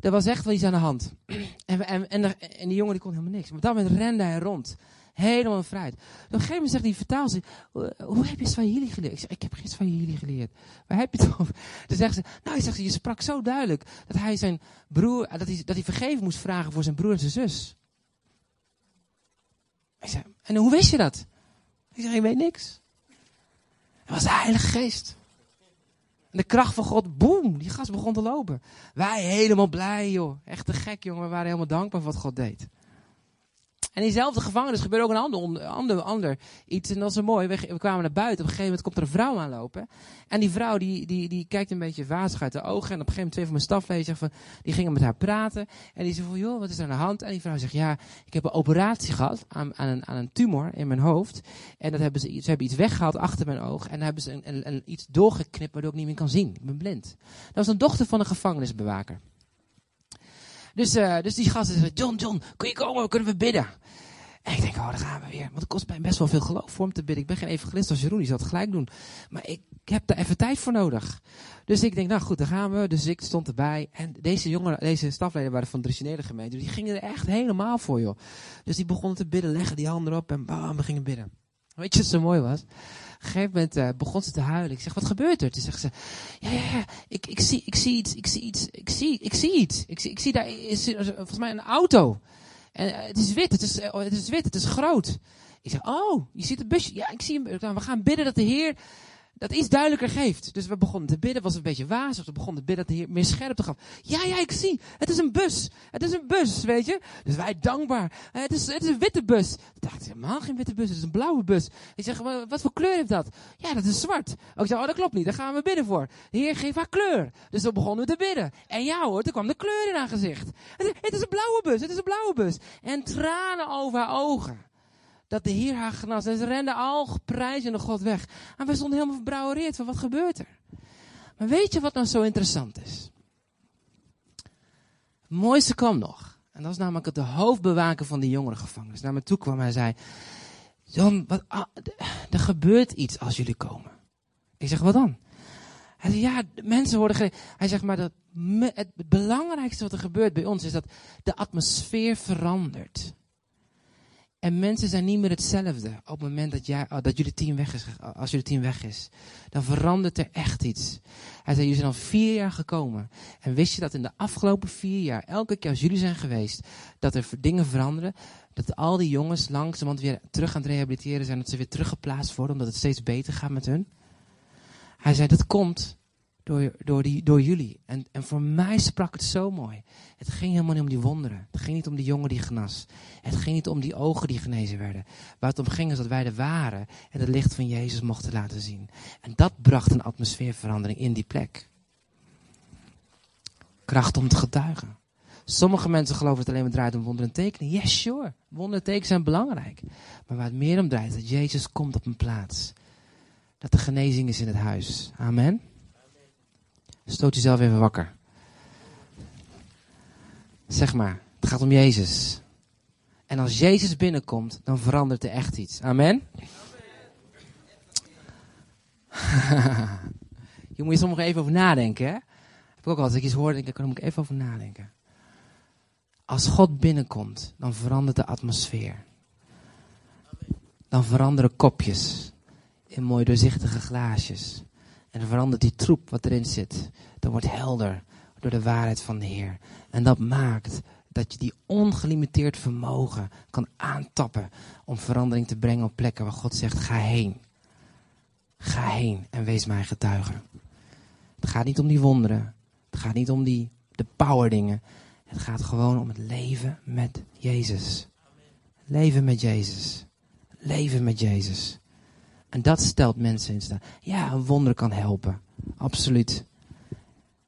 er was echt wel iets aan de hand. En, en, en, en die jongen die kon helemaal niks. Maar dat moment rende hij rond. Helemaal vrij. Op een gegeven moment zegt die vertaal hoe heb je Swahili geleerd? Ik zeg, ik heb geen Swahili geleerd. Waar heb je het over? Dan zegt ze, nou, zegt ze, je sprak zo duidelijk dat hij zijn broer, dat hij, dat hij vergeven moest vragen voor zijn broer en zijn zus. Ik en hoe wist je dat? Ik zeg, ik weet niks. Het was de Heilige Geest. En de kracht van God, boem, die gast begon te lopen. Wij helemaal blij, joh. Echt te gek, jongen. We waren helemaal dankbaar voor wat God deed. En in diezelfde gevangenis gebeurde ook een ander, ander, ander iets. En dat is zo mooi. We, kwamen naar buiten. Op een gegeven moment komt er een vrouw aanlopen. En die vrouw die, die, die kijkt een beetje wazig uit de ogen. En op een gegeven moment twee van mijn stafleden van, die gingen met haar praten. En die zei van, joh, wat is er aan de hand? En die vrouw zegt, ja, ik heb een operatie gehad aan, aan, een, aan een tumor in mijn hoofd. En dat hebben ze, ze hebben iets weggehaald achter mijn oog. En hebben ze een, een, een, iets doorgeknipt waardoor ik niet meer kan zien. Ik ben blind. Dat was een dochter van een gevangenisbewaker. Dus, uh, dus die gasten zeggen, John, John, kun je komen? Kunnen we bidden? En ik denk, oh, daar gaan we weer. Want het kost mij best wel veel geloof voor hem te bidden. Ik ben geen evangelist als Jeroen, die het gelijk doen. Maar ik heb daar even tijd voor nodig. Dus ik denk, nou goed, daar gaan we. Dus ik stond erbij. En deze jongeren, deze stafleden waren van de traditionele gemeente. Die gingen er echt helemaal voor, joh. Dus die begonnen te bidden, leggen die handen erop en bam, we gingen bidden. Weet je wat zo mooi was? Een gegeven moment uh, begon ze te huilen. Ik zeg, wat gebeurt er? Toen zegt ze, ja, ja, ja, ik, ik, zie, ik zie iets, ik zie iets, ik zie, ik zie iets. Ik zie, ik zie daar, is, volgens mij een auto. En uh, het is wit, het is, uh, het is wit, het is groot. Ik zeg, oh, je ziet het busje. Ja, ik zie hem. Nou, we gaan bidden dat de Heer dat iets duidelijker geeft. Dus we begonnen te bidden, was een beetje wazig. We begonnen te bidden dat de Heer meer scherpte gaf. Ja, ja, ik zie. Het is een bus. Het is een bus, weet je. Dus wij dankbaar. Eh, het is, het is een witte bus. Ik dacht, helemaal geen witte bus. Het is een blauwe bus. Ik zeg, wat voor kleur heeft dat? Ja, dat is zwart. Oh, ik oh, dat klopt niet. Daar gaan we bidden voor. De Heer geeft haar kleur. Dus we begonnen we te bidden. En ja hoor, er kwam de kleur in haar gezicht. Het is een blauwe bus. Het is een blauwe bus. En tranen over haar ogen dat de Heer haar genas. En ze renden al geprijzende God weg. En wij stonden helemaal verbrouwereerd van wat gebeurt er? Maar weet je wat nou zo interessant is? Het mooiste kwam nog. En dat was namelijk de hoofdbewaker van de jongerengevangenis. Naar me toe kwam en zei, John, wat, ah, er gebeurt iets als jullie komen. Ik zeg, wat dan? Hij zei, ja, mensen worden ge... Hij zegt, maar dat, het belangrijkste wat er gebeurt bij ons is dat de atmosfeer verandert. En mensen zijn niet meer hetzelfde op het moment dat, jij, dat jullie team weg is, als jullie team weg is. Dan verandert er echt iets. Hij zei, jullie zijn al vier jaar gekomen. En wist je dat in de afgelopen vier jaar, elke keer als jullie zijn geweest, dat er dingen veranderen. Dat al die jongens langzamerhand weer terug aan het rehabiliteren zijn. Dat ze weer teruggeplaatst worden, omdat het steeds beter gaat met hun. Hij zei, dat komt door, door, die, door jullie. En, en voor mij sprak het zo mooi. Het ging helemaal niet om die wonderen. Het ging niet om die jongen die genas. Het ging niet om die ogen die genezen werden. Waar het om ging is dat wij er waren en het licht van Jezus mochten laten zien. En dat bracht een atmosfeerverandering in die plek. Kracht om te getuigen. Sommige mensen geloven het alleen maar draait om wonderen en tekenen. Yes, sure. Wonderen en tekenen zijn belangrijk. Maar waar het meer om draait, is dat Jezus komt op een plaats. Dat er genezing is in het huis. Amen. Stoot jezelf even wakker. Zeg maar, het gaat om Jezus. En als Jezus binnenkomt, dan verandert er echt iets. Amen? je moet je soms even over nadenken, hè? Heb ik ook al als ik iets hoor, denk ik, daar moet ik even over nadenken. Als God binnenkomt, dan verandert de atmosfeer. Dan veranderen kopjes in mooi doorzichtige glaasjes. En verandert die troep wat erin zit. Dan wordt helder door de waarheid van de Heer. En dat maakt dat je die ongelimiteerd vermogen kan aantappen om verandering te brengen op plekken waar God zegt: ga heen. Ga heen en wees mijn getuige. Het gaat niet om die wonderen. Het gaat niet om die, de power dingen. Het gaat gewoon om het leven met Jezus. Leven met Jezus. Leven met Jezus. En dat stelt mensen in staat. Ja, een wonder kan helpen. Absoluut.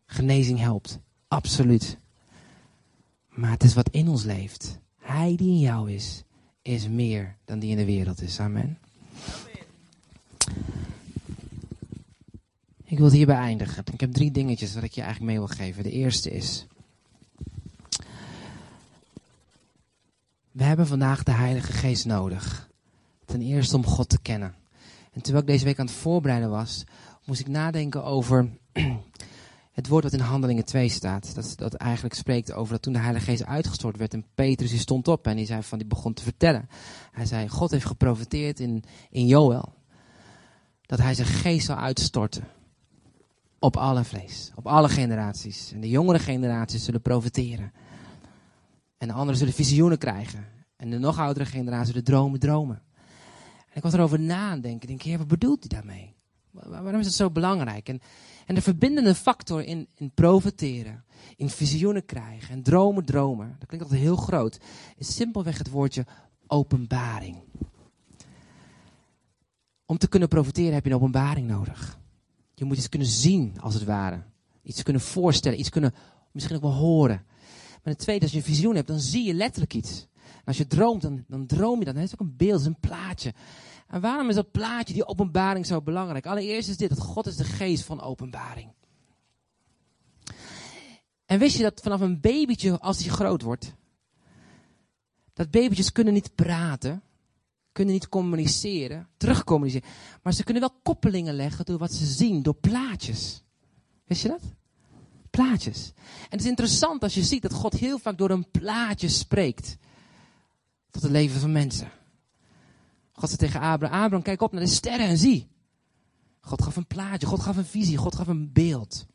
Genezing helpt. Absoluut. Maar het is wat in ons leeft. Hij die in jou is, is meer dan die in de wereld is. Amen. Ik wil het hierbij eindigen. Ik heb drie dingetjes wat ik je eigenlijk mee wil geven. De eerste is. We hebben vandaag de Heilige Geest nodig. Ten eerste om God te kennen. En terwijl ik deze week aan het voorbereiden was, moest ik nadenken over het woord wat in Handelingen 2 staat. Dat, dat eigenlijk spreekt over dat toen de Heilige Geest uitgestort werd en Petrus die stond op en die, zei van, die begon te vertellen. Hij zei, God heeft geprofiteerd in, in Joel. Dat hij zijn geest zal uitstorten. Op alle vlees. Op alle generaties. En de jongere generaties zullen profiteren. En de anderen zullen visioenen krijgen. En de nog oudere generatie zullen dromen dromen. En ik was erover nadenken. Ik denk, heer, wat bedoelt hij daarmee? Waarom is het zo belangrijk? En, en de verbindende factor in, in profiteren, in visioenen krijgen en dromen, dromen, dat klinkt altijd heel groot, is simpelweg het woordje openbaring. Om te kunnen profiteren heb je een openbaring nodig. Je moet iets kunnen zien, als het ware. Iets kunnen voorstellen, iets kunnen misschien ook wel horen. Maar het tweede, als je een visioen hebt, dan zie je letterlijk iets. Als je droomt, dan, dan droom je dat. Dan is ook een beeld, een plaatje. En waarom is dat plaatje, die openbaring, zo belangrijk? Allereerst is dit, dat God is de geest van openbaring. En wist je dat vanaf een babytje, als hij groot wordt, dat babytjes kunnen niet praten, kunnen niet communiceren, terugcommuniceren, maar ze kunnen wel koppelingen leggen door wat ze zien, door plaatjes. Wist je dat? Plaatjes. En het is interessant als je ziet dat God heel vaak door een plaatje spreekt tot het leven van mensen. God zei tegen Abraham, Abraham, kijk op naar de sterren en zie. God gaf een plaatje, God gaf een visie, God gaf een beeld.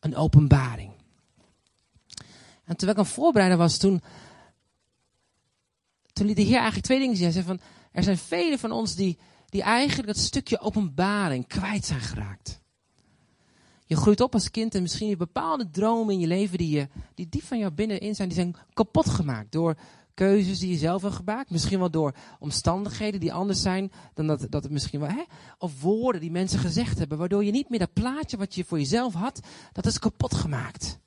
Een openbaring. En terwijl ik aan het voorbereiden was, toen, toen liet de Heer eigenlijk twee dingen zien. Hij zei van, er zijn velen van ons die, die eigenlijk dat stukje openbaring kwijt zijn geraakt. Je groeit op als kind en misschien je bepaalde dromen in je leven die, je, die diep van jou binnenin zijn, die zijn kapot gemaakt door keuzes die je zelf hebt gemaakt. Misschien wel door omstandigheden die anders zijn dan dat, dat het misschien wel. Hè? Of woorden die mensen gezegd hebben, waardoor je niet meer dat plaatje wat je voor jezelf had, dat is kapot gemaakt.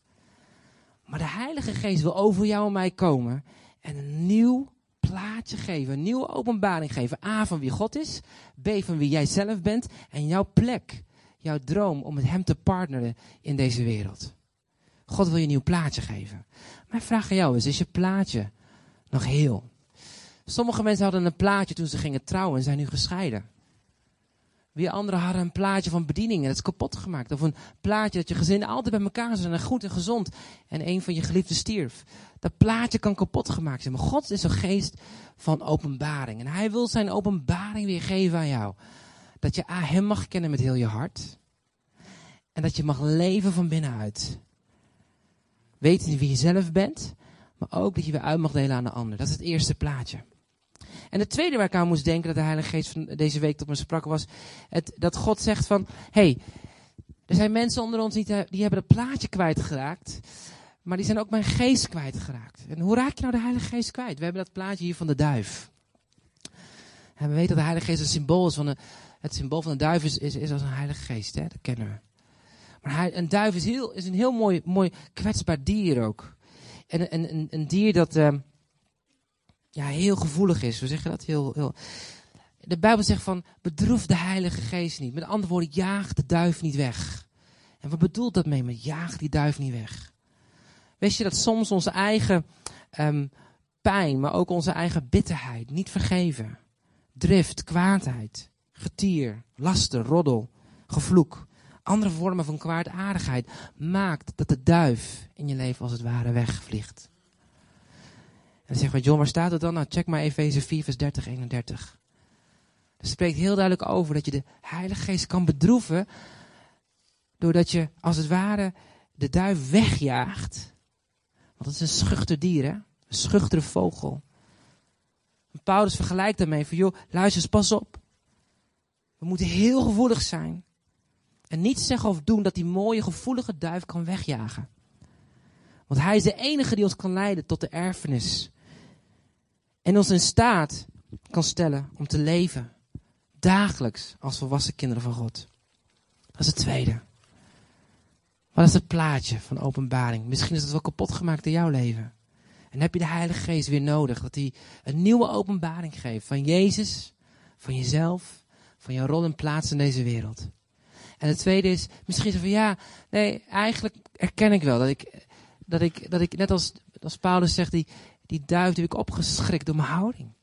Maar de Heilige Geest wil over jou en mij komen en een nieuw plaatje geven, een nieuwe openbaring geven. A van wie God is, B van wie jij zelf bent en jouw plek, jouw droom om met Hem te partneren in deze wereld. God wil je een nieuw plaatje geven. Mijn vraag aan jou is, is je plaatje nog heel. Sommige mensen hadden een plaatje toen ze gingen trouwen en zijn nu gescheiden. Weer anderen hadden een plaatje van bediening en dat is kapot gemaakt. Of een plaatje dat je gezin altijd bij elkaar zijn en goed en gezond. En een van je geliefden stierf. Dat plaatje kan kapot gemaakt zijn. Maar God is een geest van openbaring. En hij wil zijn openbaring weer geven aan jou. Dat je hem mag kennen met heel je hart. En dat je mag leven van binnenuit. Weten wie je zelf bent. Maar ook dat je weer uit mag delen aan de ander. Dat is het eerste plaatje. En het tweede waar ik aan moest denken, dat de Heilige Geest van deze week tot me sprak, was het, dat God zegt van, hey, er zijn mensen onder ons die, die hebben het plaatje kwijtgeraakt, maar die zijn ook mijn geest kwijtgeraakt. En hoe raak je nou de Heilige Geest kwijt? We hebben dat plaatje hier van de duif. En we weten dat de Heilige Geest een symbool is van het symbool van de duif is, is, is als een Heilige Geest, hè? dat kennen we. Maar hij, een duif is, heel, is een heel mooi, mooi kwetsbaar dier ook. En een, een, dier dat... Uh, ja, heel gevoelig is. We zeggen dat heel, heel. De Bijbel zegt van bedroef de Heilige Geest niet. Met andere woorden, jaag de duif niet weg. En wat bedoelt dat mee met jaag die duif niet weg? Weet je dat soms onze eigen um, pijn, maar ook onze eigen bitterheid, niet vergeven, drift, kwaadheid, getier, laster, roddel, gevloek, andere vormen van kwaadaardigheid, maakt dat de duif in je leven als het ware wegvliegt. En dan zeggen we, John, waar staat het dan? Nou, check maar Efeze 4, vers 30, 31. Het spreekt heel duidelijk over dat je de Heilige Geest kan bedroeven. Doordat je, als het ware, de duif wegjaagt. Want het is een schuchter dier, hè? Een schuchtere vogel. Paulus vergelijkt daarmee van, joh, luister eens, pas op. We moeten heel gevoelig zijn. En niet zeggen of doen dat die mooie, gevoelige duif kan wegjagen. Want hij is de enige die ons kan leiden tot de erfenis en ons in staat kan stellen om te leven. Dagelijks als volwassen kinderen van God. Dat is het tweede. Wat is het plaatje van openbaring? Misschien is het wel kapot gemaakt in jouw leven. En heb je de Heilige Geest weer nodig. Dat hij een nieuwe openbaring geeft. Van Jezus, van jezelf, van jouw rol en plaats in deze wereld. En het tweede is, misschien van ja, nee, eigenlijk erken ik wel dat ik, dat ik, dat ik net als, als Paulus zegt, die, die duif heb ik opgeschrikt door mijn houding.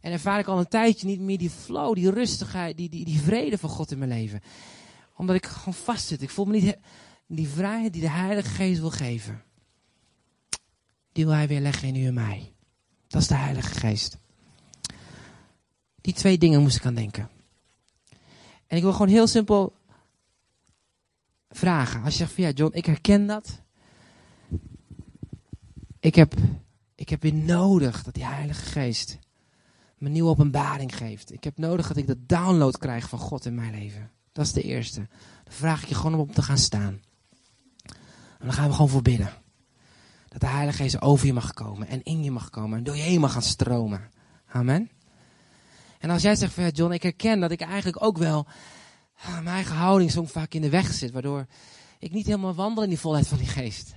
En ervaar ik al een tijdje niet meer die flow, die rustigheid, die, die, die vrede van God in mijn leven. Omdat ik gewoon vastzit. Ik voel me niet die vrijheid die de Heilige Geest wil geven. Die wil hij weer leggen in u en mij. Dat is de Heilige Geest. Die twee dingen moest ik aan denken. En ik wil gewoon heel simpel vragen. Als je zegt van ja, John, ik herken dat. Ik heb ik heb weer nodig dat die Heilige Geest me nieuwe openbaring geeft. Ik heb nodig dat ik de download krijg van God in mijn leven. Dat is de eerste. Dan vraag ik je gewoon om op te gaan staan. En dan gaan we gewoon voor bidden. Dat de Heilige Geest over je mag komen en in je mag komen en door je heen mag gaan stromen. Amen. En als jij zegt van ja, John, ik herken dat ik eigenlijk ook wel mijn eigen houding zo vaak in de weg zit, waardoor ik niet helemaal wandel in die volheid van die geest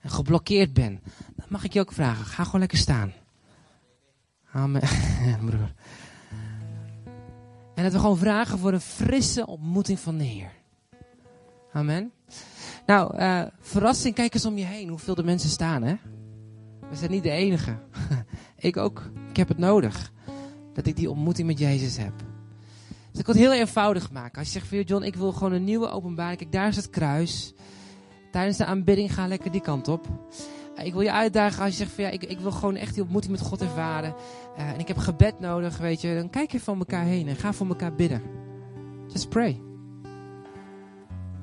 en geblokkeerd ben, dan mag ik je ook vragen. Ga gewoon lekker staan. Amen. broer. En dat we gewoon vragen voor een frisse ontmoeting van de Heer. Amen. Nou, uh, verrassing, kijk eens om je heen hoeveel de mensen staan, hè? We zijn niet de enige. ik ook. Ik heb het nodig. Dat ik die ontmoeting met Jezus heb. Dus ik wil het heel eenvoudig maken. Als je zegt, voor John, ik wil gewoon een nieuwe openbaring. Kijk, daar is het kruis tijdens de aanbidding ga lekker die kant op. Eh, ik wil je uitdagen als je zegt van ja, ik, ik wil gewoon echt die ontmoeting met God ervaren. Uh, en ik heb gebed nodig, weet je. Dan kijk even van elkaar heen en ga voor elkaar bidden. Just pray.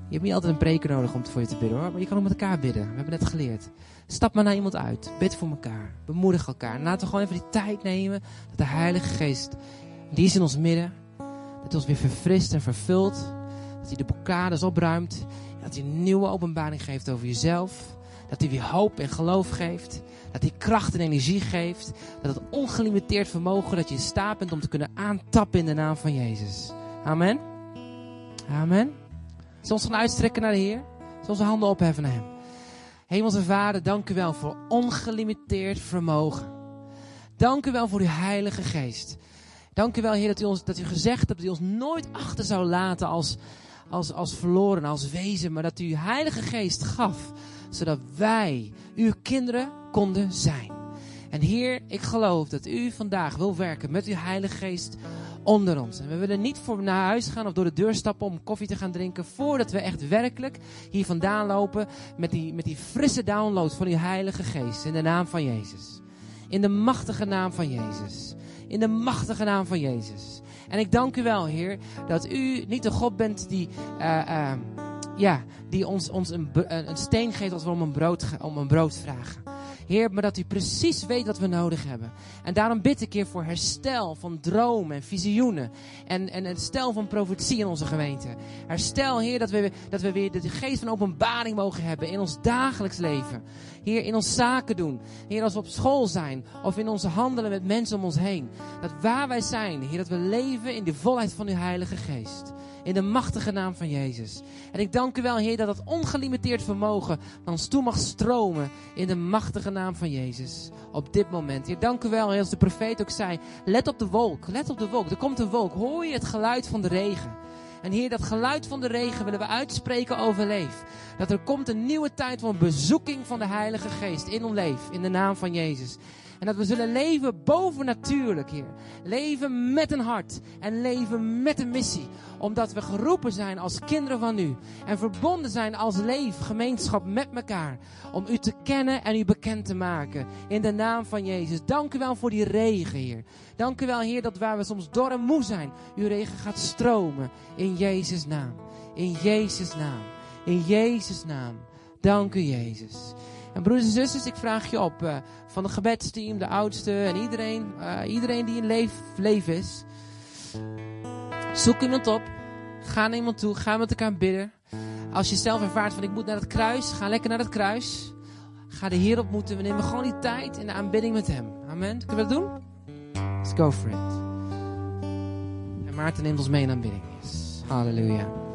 Je hebt niet altijd een preker nodig om voor je te bidden hoor. Maar je kan ook met elkaar bidden. We hebben net geleerd. Stap maar naar iemand uit. Bid voor elkaar. Bemoedig elkaar. En laten we gewoon even die tijd nemen. Dat de Heilige Geest, die is in ons midden. Dat hij ons weer verfrist en vervult. Dat hij de blokkades opruimt. Dat hij een nieuwe openbaring geeft over jezelf. Dat hij weer hoop en geloof geeft. Dat hij kracht en energie geeft. Dat het ongelimiteerd vermogen dat je in staat bent om te kunnen aantappen in de naam van Jezus. Amen. Amen. Zullen ons gaan uitstrekken naar de Heer? Zullen onze handen opheffen naar Hem? Hemelse Vader, dank u wel voor ongelimiteerd vermogen. Dank u wel voor uw Heilige Geest. Dank u wel, Heer, dat u, ons, dat u gezegd hebt dat u ons nooit achter zou laten als, als, als verloren, als wezen, maar dat u Heilige Geest gaf, zodat wij uw kinderen konden zijn. En Heer, ik geloof dat u vandaag wil werken met uw Heilige Geest onder ons. En we willen niet voor naar huis gaan of door de deur stappen om koffie te gaan drinken. Voordat we echt werkelijk hier vandaan lopen met die, met die frisse download van uw Heilige Geest. In de naam van Jezus. In de machtige naam van Jezus. In de machtige naam van Jezus. En ik dank u wel, Heer, dat u niet de God bent die, uh, uh, ja, die ons, ons een, een steen geeft als we om een brood, om een brood vragen. Heer, maar dat u precies weet wat we nodig hebben. En daarom bid ik, Heer, voor herstel van dromen en visioenen. En, en herstel van profetie in onze gemeente. Herstel, Heer, dat we, dat we weer de geest van openbaring mogen hebben in ons dagelijks leven. Heer, in ons zaken doen. Heer, als we op school zijn of in onze handelen met mensen om ons heen. Dat waar wij zijn, Heer, dat we leven in de volheid van uw Heilige Geest. In de machtige naam van Jezus. En ik dank u wel, Heer, dat dat ongelimiteerd vermogen naar ons toe mag stromen. In de machtige naam van Jezus. Op dit moment. Heer, dank u wel, Heer, als de profeet ook zei. Let op de wolk, let op de wolk. Er komt een wolk. Hoor je het geluid van de regen? En Heer, dat geluid van de regen willen we uitspreken over leef. Dat er komt een nieuwe tijd van bezoeking van de Heilige Geest in ons leven. In de naam van Jezus. En dat we zullen leven bovennatuurlijk, Heer. Leven met een hart en leven met een missie. Omdat we geroepen zijn als kinderen van u. En verbonden zijn als leef, gemeenschap met elkaar. Om u te kennen en u bekend te maken. In de naam van Jezus. Dank u wel voor die regen, Heer. Dank u wel, Heer, dat waar we soms dor en moe zijn, uw regen gaat stromen. In Jezus' naam. In Jezus' naam. In Jezus' naam. Dank u, Jezus. En broeders en zusters, ik vraag je op uh, van het gebedsteam, de oudste en iedereen, uh, iedereen die in leven is. Zoek iemand op. Ga naar iemand toe. Ga met elkaar bidden. Als je zelf ervaart van ik moet naar het kruis, ga lekker naar het kruis. Ga de Heer ontmoeten. We nemen gewoon die tijd in de aanbidding met Hem. Amen. Kunnen we dat doen? Let's go for it. En Maarten neemt ons mee in aanbidding. Yes. Halleluja.